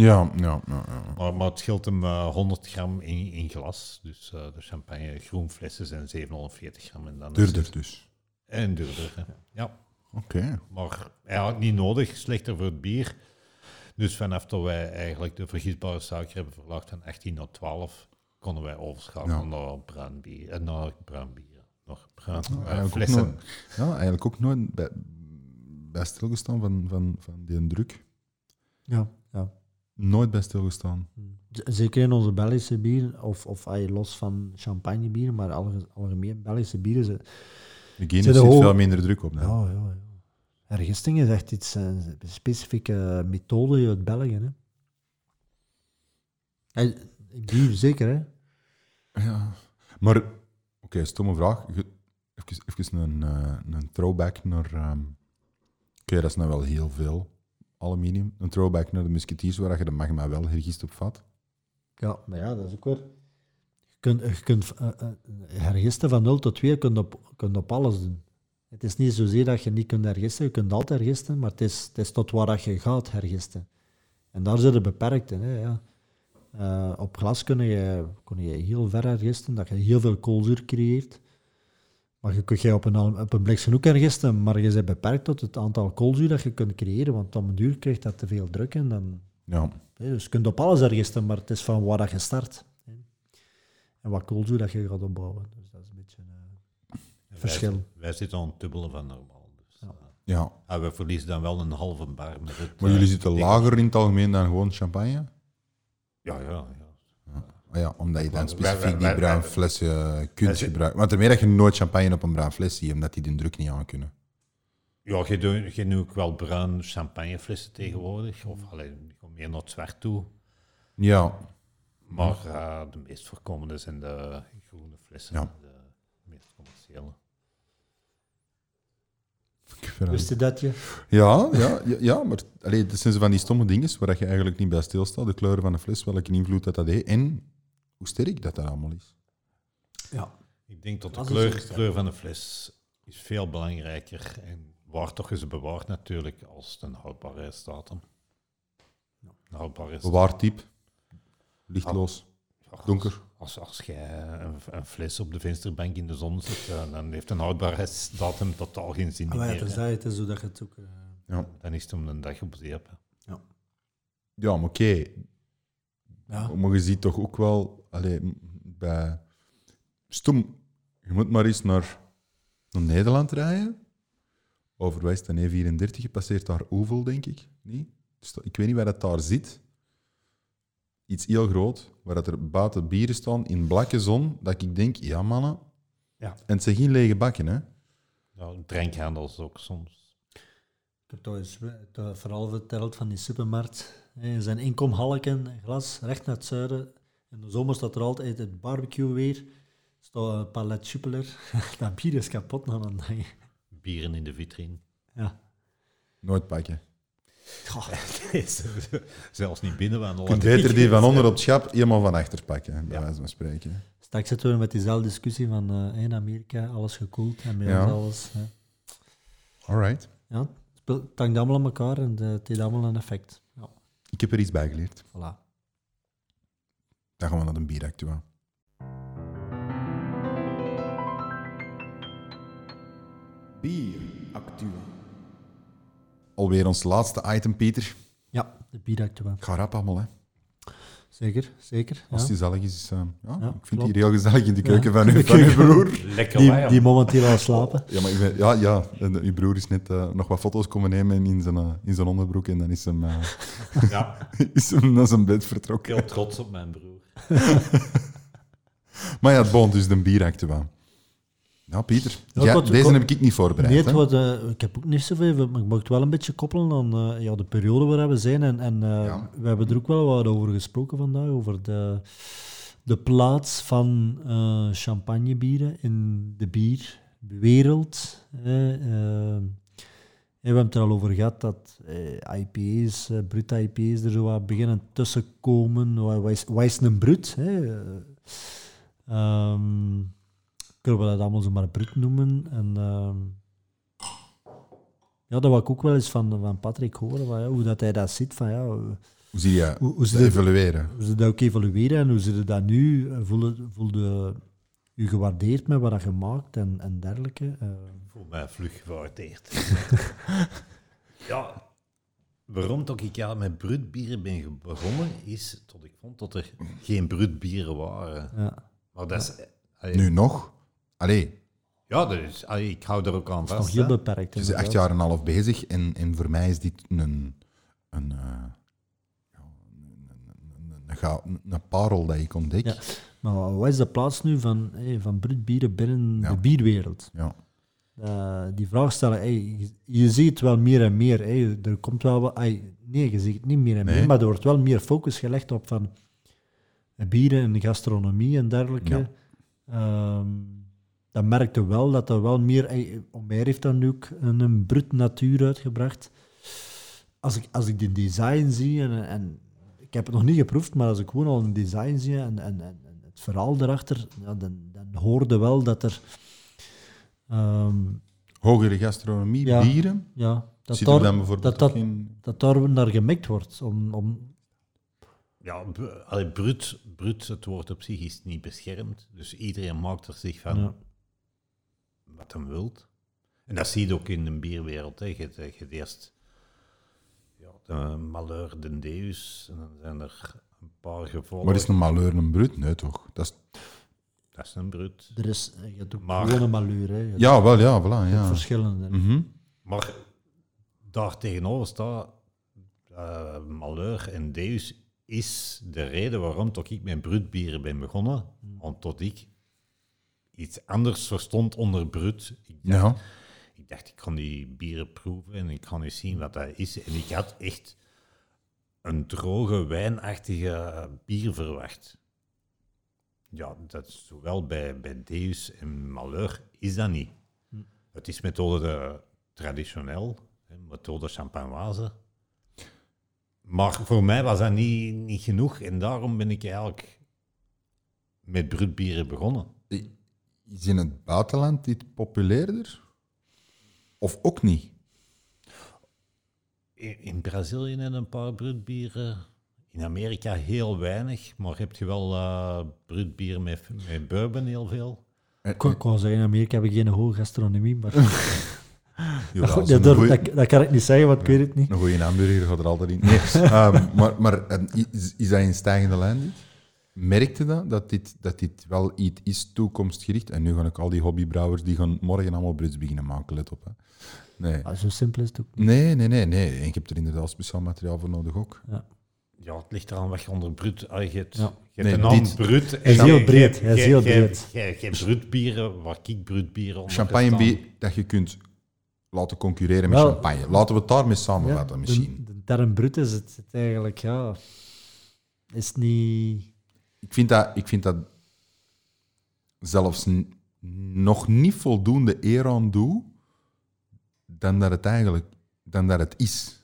Ja, ja, ja. ja. Maar, maar het scheelt hem eh, 100 gram in, in glas. Dus eh, de champagne groenflessen zijn 740 gram. En dan Duurder het- dus. En duurder, hè. ja. Oké. Maar eigenlijk niet nodig, slechter voor het bier. Dus vanaf dat wij eigenlijk de vergietbare suiker hebben verlaagd van 18 naar 12, konden wij overschakelen Ja. naar bruin bier. En naar bruin bier. nog bruin. Eh, ook flessen. nooit, ja, eigenlijk ook nooit bij, bij stilgestaan van, van, van die druk. Ja, ja. Nooit bij stilgestaan. Zeker in onze Belgische bieren, of, of los van champagnebieren, maar alge- algemeen Belgische bieren. Ze, De Zit hoog- veel minder druk op. nee. ja, ja, ja. Hergisting is echt iets, eh, een specifieke methode uit België. Hè. Bier, zeker, hè? Ja. Maar, oké, stomme vraag. Even, even een, eh, een throwback naar... ehm, oké, dat is nou wel heel veel aluminium. Een throwback naar de musketiers, waar je de magma wel hergist op vat. Ja, maar ja, dat is ook weer... Je kunt, je kunt eh, eh, hergisten van 0 tot 2 kunt op, kunt op alles doen. Het is niet zozeer dat je niet kunt hergisten, je kunt altijd hergisten, maar het is, het is tot waar dat je gaat hergisten. En daar zit het beperkt in. Hè, ja. Eh, op glas kun je, kun je heel ver hergisten, dat je heel veel koolzuur creëert. Maar je kunt je op een, al- op een ook hergisten, maar je bent beperkt tot het aantal koolzuur dat je kunt creëren, want op een duur krijgt dat te veel druk en dan Ja. Hè, Dus je kunt op alles hergisten, maar het is van waar dat je start. hè. En wat koolzuur dat je gaat opbouwen. Dus dat is een beetje eh, Wij- verschil. Wij, zitten aan het dubbele van normaal. Dus, Ja. eh, ja. en we verliezen dan wel een halve bar met het... Maar eh, jullie zitten ding. lager in het algemeen dan gewoon champagne? Ja, ja, ja. Ja, omdat je dan specifiek wij- die wij- bruin wij- fles eh, wij kunt gebruiken. Want ermee dat je nooit champagne op een bruin fles ziet, omdat die de druk niet aan kunnen. Ja, je doet je doet ook wel bruin champagneflessen tegenwoordig. Of alleen, meer naar het zwart toe. Ja, Maar eh, de meest voorkomende zijn de groene flessen. Ja. De meest commerciële. Wist je dat je? ja, ja, ja, ja maar allee, dat zijn van die stomme dingen waar je eigenlijk niet bij stilstaat. De kleuren van de fles, welke invloed dat dat heeft en hoe sterk dat dat allemaal is. Ja. Ik denk dat de Dat kleur, kleur van de fles is veel belangrijker. En waar toch is bewaard natuurlijk als het een houdbaarheidsdatum. Een houdbaarheidsdatum. Bewaartype, lichtloos, Ja, donker. Als, als jij een, een fles op de vensterbank in de zon zet, eh, dan heeft een houdbaarheidsdatum totaal geen zin Ah, maar ja, meer. het is zo dat je het ook... eh, Ja, Dan is het om een dag op zeep. hè. ja maar oké. Ja. Maar je ziet toch ook wel, allee, m- bij stom, je moet maar eens naar, naar Nederland rijden. Over wat is het, een E34, je passeert daar Oevel, denk ik. Niet? Dus dat- ik weet niet waar dat daar zit. Iets heel groot, waar dat er buiten bieren staan in blakke zon, dat ik denk, ja mannen. Ja. En het zijn geen lege bakken, hè. Ja, drankhandels ook soms. Ik heb toch eens eh, toch vooral verteld van die supermarkt. Er zijn inkomhalken, een glas, recht naar het zuiden. In de zomer staat er altijd het barbecue weer. Er staat een palet Jupiler. <laughs> Dat bier is kapot na een dag. Bieren in de vitrine. Ja. Nooit pakken. <laughs> Zelfs niet binnenwandelen. Je kunt beter die van onder op het schap helemaal van achter pakken, bij Ja. wijze van spreken. Straks zitten we met diezelfde discussie van eh, in Amerika, alles gekoeld en bij Ja. alles. Hè. Alright. Ja, het hangt allemaal aan elkaar en eh, het heeft allemaal een effect. Ja, Ik heb er iets bij geleerd. voilà. Dan gaan we naar de bieractua. Bier Actua. Alweer ons laatste item, Pieter. Ja, de bieractua. Ik ga rap allemaal, hè. Zeker, zeker. Als Ja. die gezellig is. is, eh, ja, Ja, ik vind klopt. die heel gezellig in de keuken Ja. <laughs> van, uw, van uw broer. Lekker Die, die momenteel al slapen. Ja, maar ik ben, ja, ja. En uw broer is net eh, nog wat foto's komen nemen in zijn, eh, in zijn onderbroek en dan is hem, eh, <laughs> Ja, <laughs> is hem naar zijn bed vertrokken. heel trots op mijn broer. Maar ja, het bond dus de bieractua. Ja, Pieter. Ja, wat- deze wat- heb ik niet voorbereid. Nee, het wordt, eh, ik heb ook niet zoveel, maar ik mag het wel een beetje koppelen aan eh, ja, de periode waar we zijn. En, en eh, Ja. we hebben er ook wel wat over gesproken vandaag, over de, de plaats van champagnebieren in de bierwereld. eh, eh. En we hebben het er al over gehad dat IPA's, brut IPA's, er zo wat beginnen tussenkomen. Wat, wat, is, wat is een brut? Hè? Eh, ehm, kunnen we dat allemaal zomaar brut noemen. En, ehm, ja, dat wil ik ook wel eens van, van Patrick horen, van, ja, hoe dat hij dat ziet. Van, ja, hoe, Hoe zie je hoe, ze dat evalueren? hoe ze dat ook evolueren en hoe ze dat nu eh, voelen, voelde u gewaardeerd met wat je maakt en, en dergelijke. Eh, Ik voel mij vlug gewaardeerd. <laughs> ja, waarom toch ik ja, met bruutbieren ben begonnen, is dat ik vond dat er geen bruutbieren waren. ja. Maar dat is... eh, Nu nog? Allee, Ja, dus, allee, ik hou er ook aan Dat is vast. nog heel hè. beperkt. Het is echt inderdaad. jaar en een half bezig en, en voor mij is dit een, een, een, eh, ja, een, een, een, een, ga- een parel dat ik ontdek. Ja. Maar wat is de plaats nu van, hey, van bruut bieren binnen Ja. de bierwereld? Ja. Eh, die vraag stellen, hey, je, ziet het wel meer en meer. Hey, er komt wel wat, hey, nee, je ziet het niet meer en Nee. meer, maar er wordt wel meer focus gelegd op van bieren en gastronomie en dergelijke. Ja. Ehm, dan merkte wel dat er wel meer... Omer heeft dan nu ook een, een brut natuur uitgebracht. Als ik, als ik de design zie, en, en ik heb het nog niet geproefd, maar als ik gewoon al een design zie en, en, en en het verhaal erachter, ja, dan, dan hoorde wel dat er... ehm, Hogere gastronomie, Ja. bieren. ja, dat Zit er daar, dan bijvoorbeeld dat, dat, in... dat daar naar gemikt wordt. Om, om, Ja, allee, bruut, bruut, het woord op zich is niet beschermd. Dus iedereen maakt er zich van ja. Wat hij wilt. En dat zie je ook in de bierwereld. Hè. Je, hebt- je eerst ja, de Malheur, de Deus, en dan zijn er een paar gevolgen. Maar is een malheur een brut? Nee, toch? Dat is... Dat is een bruut. Er is, je hebt ook Maar- gewoon een malheur. Hè. Je Ja, wel, ja, voilà, ja. Verschillende. Mhm. Maar daar tegenover staat eh Malheur en Deus is de reden waarom toch ik met bruutbieren ben begonnen. Omdat ik iets anders verstond onder bruut. Ik dacht, Ja. ik dacht, ik kan die bieren proeven en ik kan eens zien wat dat is. En ik had echt een droge, wijnachtige bier verwacht. Ja, dat is zowel bij, bij Deus en Malheur is dat niet. Het is methode traditioneel, methode champanoise. Maar voor mij was dat niet, niet genoeg en daarom ben ik eigenlijk met bruutbieren begonnen. Is in het buitenland dit populairder? Of ook niet? In, in Brazilië net een paar bruutbieren. In Amerika heel weinig, maar heb je wel eh bruutbier met, met bourbon heel veel. Ik kon- ik wou zeggen, in Amerika hebben we geen hoge gastronomie, maar <laughs> Ja, dat, dat, een durf- goeie- dat, dat kan ik niet zeggen, want ik weet het niet. Een goede hamburger gaat er altijd in. Nee, ehm, maar maar ehm, is, is dat in stijgende lijn? Dit? Merkte dat, dat dit, dat dit wel iets is toekomstgericht? En nu gaan ik al die hobbybrouwers, die gaan morgen allemaal bruts beginnen maken, let op. Hè. Nee. Ah, zo simpel is het ook niet. nee, nee, nee, nee. En ik heb er inderdaad speciaal materiaal voor nodig ook. Ja, het ligt eraan wat je onder bruut... ah, je hebt, Ja. je Nee, hebt een naam dit- bruut. Hij is heel je- breed, je- hij is je- heel je- breed. Je je hebt bruutbieren, waar ik bruutbieren onder Champagnebier dat je kunt laten concurreren met Wel- champagne. Laten we het daarmee samenvatten Ja, misschien. De, de term brut is het, het eigenlijk, ja, is niet... Ik vind dat, ik vind dat zelfs nog niet voldoende eer aan doe dan dat het eigenlijk dan dat het is.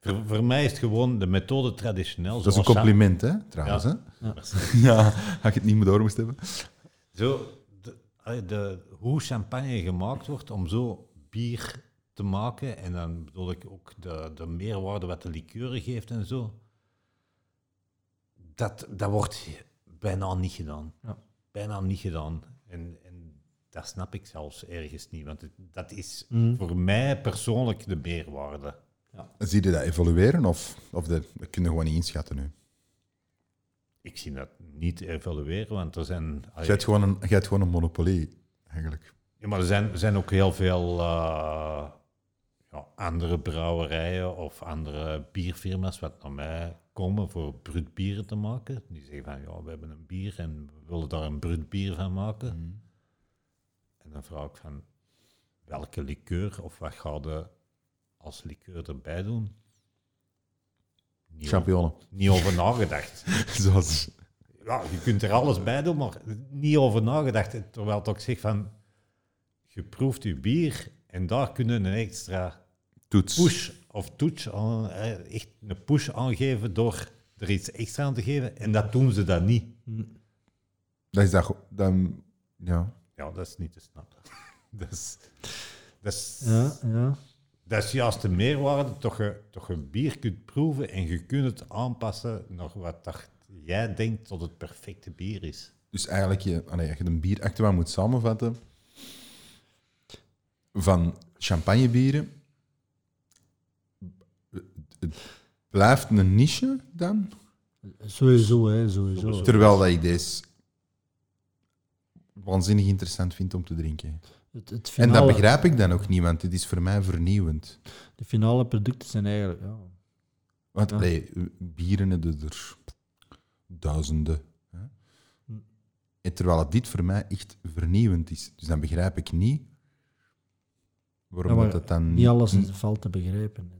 Voor, voor mij is het gewoon de methode traditioneel. Dat is een compliment, hè, trouwens. Ja. Hè? Ja, <laughs> had ik het niet meer door moest hebben. Zo, de, de, hoe champagne gemaakt wordt om zo bier te maken. En dan bedoel ik ook de, de meerwaarde wat de liqueur geeft en zo. Dat, dat wordt bijna niet gedaan. Ja. Bijna niet gedaan. En, en dat snap ik zelfs ergens niet. Want het- dat is Mm. voor mij persoonlijk de meerwaarde. Zie je dat evolueren of, of dat, dat kun je gewoon niet inschatten nu? Ik zie dat niet evalueren, want er zijn... Je hebt gewoon een, je hebt gewoon een monopolie, eigenlijk. Ja, maar er zijn, er zijn ook heel veel eh, ja, andere brouwerijen of andere bierfirma's wat naar mij komen voor bruut bieren te maken. Die zeggen van, ja, we hebben een bier en we willen daar een bruut bier van maken. En dan vraag ik van, welke liqueur of wat ga je als liqueur erbij doen? Niet, over, niet over nagedacht. <laughs> Zoals... Ja, je kunt er alles bij doen, maar niet over nagedacht. Terwijl ook zegt van, je proeft je bier en daar kunnen een extra Toets. push of eh, echt een push aangeven door er iets extra aan te geven. En dat doen ze dan niet. Dat is dat... Dan, ja. Ja, dat is niet te snappen. <laughs> dat, is, dat, is, Ja, ja. dat is juist de meerwaarde, toch je, toch je bier kunt proeven en je kunt het aanpassen naar wat dat jij denkt dat het perfecte bier is. Dus eigenlijk, je, allee, als je een bier echt wel moet samenvatten, van champagnebieren, blijft een niche dan, Sowieso, hè, sowieso. terwijl dat ik deze waanzinnig interessant vind om te drinken. Het, het En dat begrijp ik dan ook niet, want het is voor mij vernieuwend. De finale producten zijn eigenlijk... Ja, Want Ja. allee, bieren hebben er duizenden. Hè? Hm. En terwijl het dit voor mij echt vernieuwend is. Dus dan begrijp ik niet waarom Ja, dat het dan niet alles is, valt te begrijpen.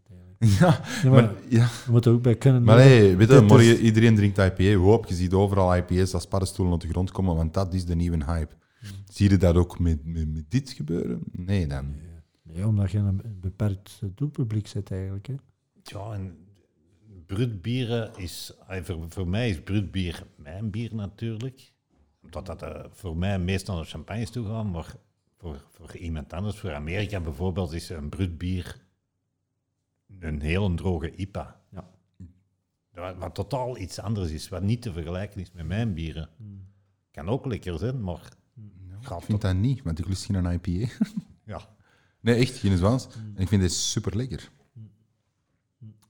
<laughs> Ja, Ja, maar, maar, ja, je moet er ook bij kunnen... maar hey, weet je, morgen is- iedereen drinkt IPA. Hoop, je ziet overal IPA's als paddenstoelen op de grond komen, want dat is de nieuwe hype. Hm. Zie je dat ook met, met, met dit gebeuren? Nee, dan. Nee, omdat je een beperkt doelpubliek zit eigenlijk. Hè. Ja, en brutbieren is, eh, voor, voor mij is brutbier mijn bier natuurlijk. Omdat dat eh, voor mij meestal naar champagne is toegaan, maar voor, voor iemand anders, voor Amerika bijvoorbeeld, is een brutbier een hele droge IPA. Ja. Wat, wat totaal iets anders is, wat niet te vergelijken is met mijn bieren. Kan ook lekker zijn, maar gaat Ik vind dat niet, want ik lust geen IPA. <laughs> ja. Nee, echt, geen Zwaans. Mm. En ik vind dit super lekker.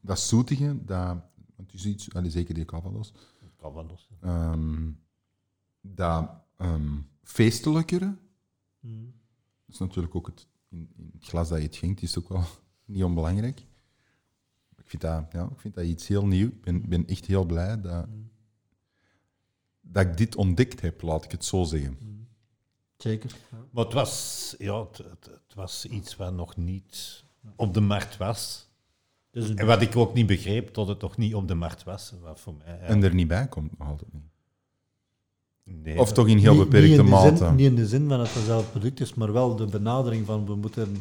Dat zoetige, dat, want je ziet, allee, zeker die Calvados, kan wel los. ehm, dat ehm, feestelijkere, Mm. dat is natuurlijk ook het, in, in het glas dat je het schenkt, is ook wel <laughs> niet onbelangrijk. Ik vind dat, ja, ik vind dat iets heel nieuw. Ik ben, ben echt heel blij dat, dat ik dit ontdekt heb, laat ik het zo zeggen. Zeker. Ja. Maar het was, ja, het, het, het was iets wat nog niet op de markt was. Dus En wat ik ook niet begreep, tot het nog niet op de markt was. Wat voor mij, En er niet bij komt, nog altijd niet. nee, Of toch in heel Niet- beperkte niet in de mate. Zin, niet in de zin van het hetzelfde product is, maar wel de benadering van we moeten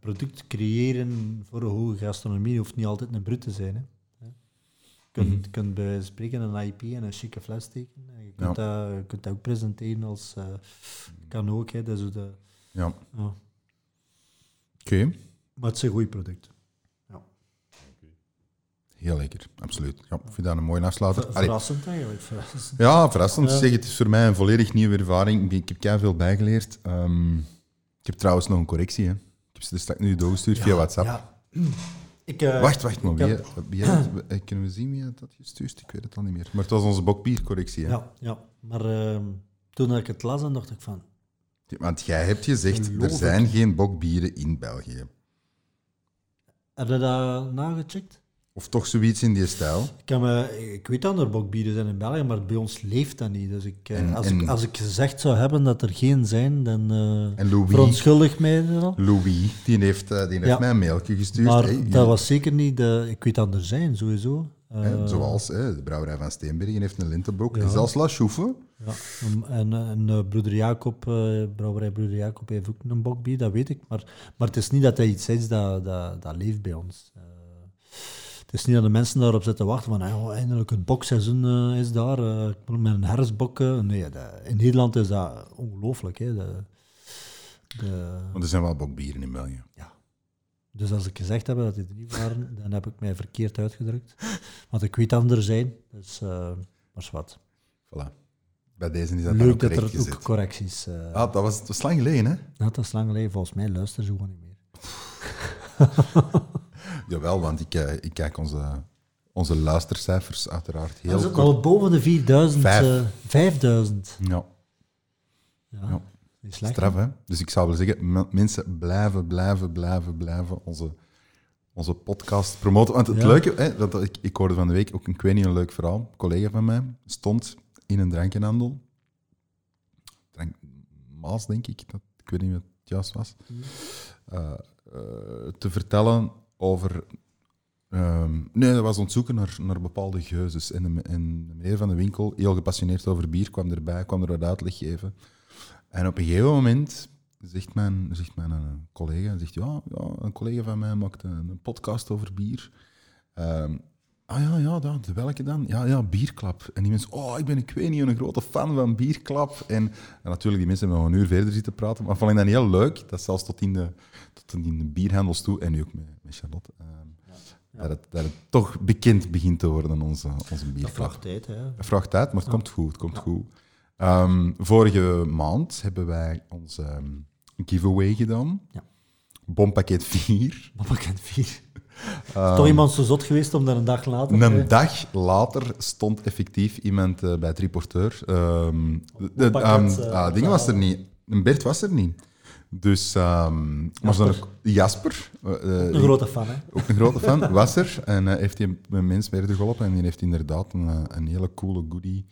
product creëren voor een hoge gastronomie. hoeft niet altijd een brut te zijn. Hè. Je kunt, Mhm. kunt bij spreken een IP en een chique fles steken. En je, kunt dat, je kunt dat ook presenteren als... eh, kan ook, hè. Dat is de, Ja, ja. oké. Maar het is een goed product. Heel lekker, absoluut. Ja, ik vind dat een mooie afsluiter. Ver- Allee, verrassend eigenlijk. Verrassend. Ja, verrassend. Ja. Zeg, het is voor mij een volledig nieuwe ervaring. Ik, heb kei veel bijgeleerd. Ehm, ik heb trouwens nog een correctie. Hè. Heb ze dus straks nu doorgestuurd via WhatsApp. Ja. <clears throat> Ik, eh, Wacht, wacht, maar ik wie, had <clears throat> eh, kunnen we zien wie had dat gestuurd? Ik weet het al niet meer. Maar het was onze bokbiercorrectie. Hè. Ja, ja. maar ehm, toen ik het las, dan dacht ik van... Want jij hebt gezegd, Geloof er ik. zijn geen bokbieren in België. Heb je dat nagecheckt? Of toch zoiets in die stijl. Ik, kan me, ik weet dat er bokbieren zijn in België, maar bij ons leeft dat niet. Dus ik, eh, En- als, en- ik, als ik gezegd zou hebben dat er geen zijn, dan eh En Louis, verontschuldig mij al. Louis die heeft, eh, die heeft Ja. mij een mailtje gestuurd. Maar Hey, dat was zeker niet de... Ik weet dat er zijn, sowieso. Hè, zoals hè, de brouwerij van Steenbergen heeft een lintenbok. Ja. En zelfs La Chouffe. Ja, en, en, en broeder Jacob, brouwerij broeder Jacob heeft ook een bokbier, dat weet ik. Maar, maar het is niet dat dat iets is dat, dat, dat leeft bij ons. Het is niet dat de mensen daarop zitten wachten van oh, eindelijk het bokseizoen eh, is daar. eh, ik moet met een herfstbok. eh. nee, dat- in Nederland is dat ongelooflijk. Hè, de, de, Want er zijn wel bokbieren in België. dus als ik gezegd heb dat die er niet waren, dan heb ik mij verkeerd uitgedrukt. Want ik weet dat er zijn. Dus, maar wat. Voilà. Bij deze is dat Leuk dat er ook gezet. correcties... Ah, dat was, dat was lang geleden, hè? Dat is lang geleden. Volgens mij luisteren ze gewoon niet meer. <laughs> Jawel, want ik, eh, ik kijk onze, onze luistercijfers uiteraard heel dat is al boven de 4000. Vijf. eh, 5000. Ja, Ja, Ja. niet slecht. straf, hè? Dus ik zou willen zeggen, mensen blijven, blijven, blijven, blijven onze, onze podcast promoten. Want het Ja. leuke, hè, dat, ik, ik hoorde van de week ook een, ik weet niet, een leuk verhaal. Een collega van mij stond in een drankenhandel. Drank, Maas, denk ik. Dat, ik weet niet wat het juist was. eh, eh, te vertellen over. ehm, nee, dat was ontzoeken naar, naar bepaalde geuzes. En de, en meneer van de winkel, heel gepassioneerd over bier, kwam erbij, kwam er wat uitleg geven. En op een gegeven moment zegt mijn, zegt mijn eh, collega, zegt, ja, ja, een collega van mij maakt een, podcast over bier. Ehm, Ah ja, ja, welke dan? Ja, ja, Bierklap. En die mensen, oh, ik ben, ik weet niet, een grote fan van Bierklap. En, en natuurlijk, die mensen hebben nog een uur verder zitten praten. Maar vond ik dat heel leuk, dat zelfs tot in de, tot in de bierhandels toe, en nu ook met, met Charlotte, ehm, ja. Dat, het, dat toch bekend begint te worden, onze, onze Bierklap. Dat vraagt tijd, hè? Dat vraagt tijd, maar het komt goed, komt goed. Ehm, vorige maand hebben wij onze ehm, giveaway gedaan. Ja. Bompakket 4. Bompakket 4. Toch ehm, iemand zo zot geweest om dan een dag later... Een dag later stond effectief iemand uh, bij het reporteur. Ehm, de, ehm, pakket, eh, ah, dingen was er niet. Bert was er niet. Dus, um, Jasper. Jasper eh, een grote fan, hè? Ook een grote fan, was er. En heeft hij een mens verder geholpen. En die heeft inderdaad een, een hele coole goodie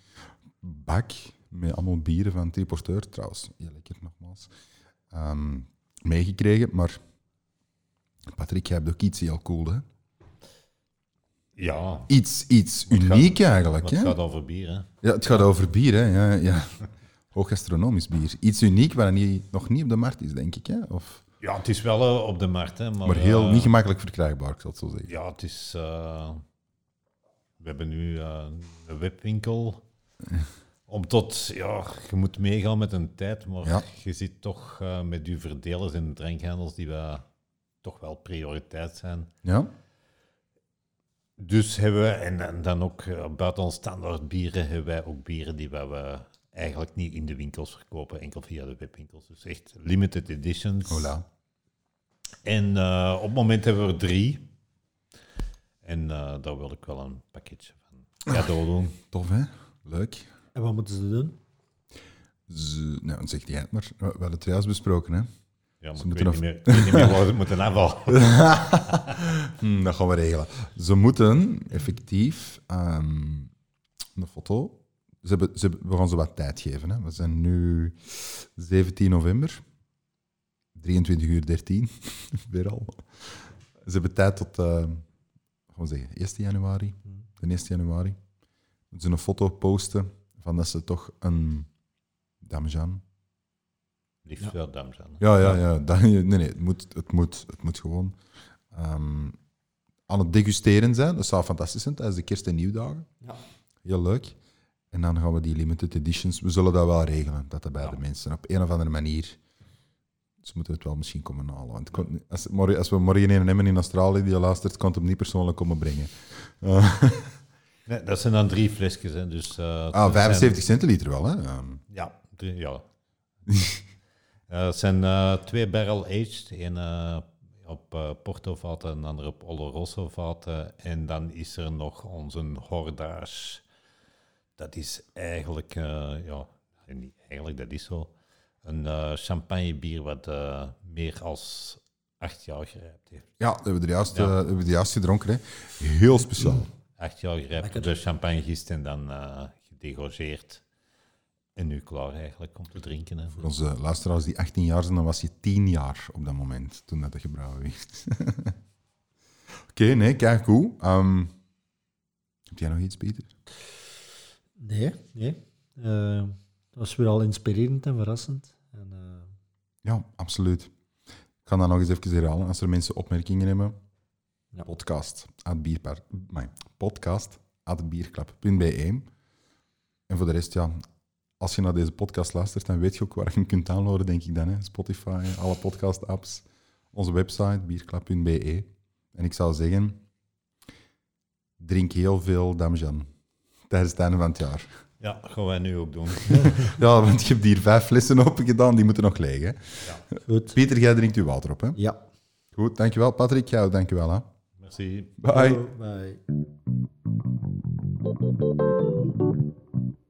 bak met allemaal bieren van het reporteur trouwens. Heel lekker, nogmaals. Meegekregen, maar Patrick, jij hebt ook iets heel cool, hè? Ja, Iets, iets Wat gaat- uniek eigenlijk, het hè? gaat over bier, hè. Ja, het gaat over bier, hè? Ja, ja. <laughs> Hoog gastronomisch bier. Iets uniek waar niet, nog niet op de markt is, denk ik, hè? Of, Ja, het is wel eh, op de markt, hè. Maar, maar heel eh, niet gemakkelijk verkrijgbaar, ik zal het zo zeggen. Ja, het is... eh, we hebben nu een webwinkel. <laughs> Om tot... Ja, je moet meegaan met een tijd, maar Ja. je zit toch met je verdelers en drankhandels die we toch wel prioriteit zijn. Ja? Dus hebben we, en, en dan ook eh, buiten ons standaard bieren, hebben wij ook bieren die we eigenlijk niet in de winkels verkopen, enkel via de webwinkels. Dus echt limited editions. Hola. En eh, op het moment hebben we er drie. En eh, daar wil ik wel een pakketje van cadeau doen. Tof, hè? Leuk. En wat moeten ze doen? Ze, nou, dan zeg jij het maar. We hebben het juist besproken, hè? Ja, maar Ze moeten niet meer, niet meer waar het moeten afvallen. <laughs> Hm, dat gaan we regelen. Ze moeten effectief ehm, een foto. Ze hebben, ze, we gaan ze wat tijd geven. Hè. We zijn nu 17 november. 23 uur 13. <laughs> Weer al. Ze hebben tijd tot, eh, gaan zeggen, 1 januari. De 1 januari. Moeten ze een foto posten van dat ze toch een Damjan. Liefst wel, dames en heren. Ja, ja, ja. Dat, nee, nee, het moet, het moet, het moet gewoon ehm, aan het degusteren zijn. Dat zou fantastisch zijn tijdens de kerst- en nieuwdagen. Ja. Heel leuk. En dan gaan we die limited editions, we zullen dat wel regelen, dat dat bij Ja. de mensen op een of andere manier. Ze moeten het wel misschien komen halen. Want het komt niet- als, morgen, als we morgen een hebben in Australië die luistert, kan het hem niet persoonlijk komen brengen. <laughs> Eh, Nee, dat zijn dan drie flesjes. Hè, dus, eh, ah, zijn- 75 centiliter wel, hè? Ehm, Ja, drie, ja. <laughs> Eh, het zijn eh, twee barrel aged. Eén eh, op Porto-vaten en de andere op Oloroso-vaten. En dan is er nog onze Hordage. Dat is eigenlijk, eh, ja, niet eigenlijk, dat is zo. Een eh champagnebier wat eh, meer als acht jaar gerijpt heeft. ja, dat hebben we er juist, Ja. hebben we er juist gedronken. Hè? Heel speciaal. Acht jaar gerijpt de champagne gist en dan eh gedegorgeerd. En nu klaar eigenlijk om te drinken. Hè. Voor onze luisteraars die 18 jaar zijn, dan was je 10 jaar op dat moment toen dat gebrouwen werd. <laughs> Oké, nee, kijk goed. Ehm, heb jij nog iets, Pieter? Nee, nee. Eh, dat was weer al inspirerend en verrassend. En, eh, Ja, absoluut. Ik ga dat nog eens even herhalen. Als er mensen opmerkingen hebben, Ja. podcast at bierpaar, nee, podcast at bierklap.be. En voor de rest, ja, als je naar deze podcast luistert, dan weet je ook waar je hem kunt downloaden, denk ik dan. Hè? Spotify, alle podcast-apps, onze website, bierklap.be. En ik zou zeggen, drink heel veel Damjan tijdens het einde van het jaar. Ja, dat gaan wij nu ook doen. <laughs> Ja, want je hebt hier vijf flessen open gedaan, die moeten nog leeg. Hè? goed. Pieter, jij drinkt uw water op, hè? Ja. Goed, dankjewel. Patrick, jou dankjewel. Hè? Merci. Bye. Bye.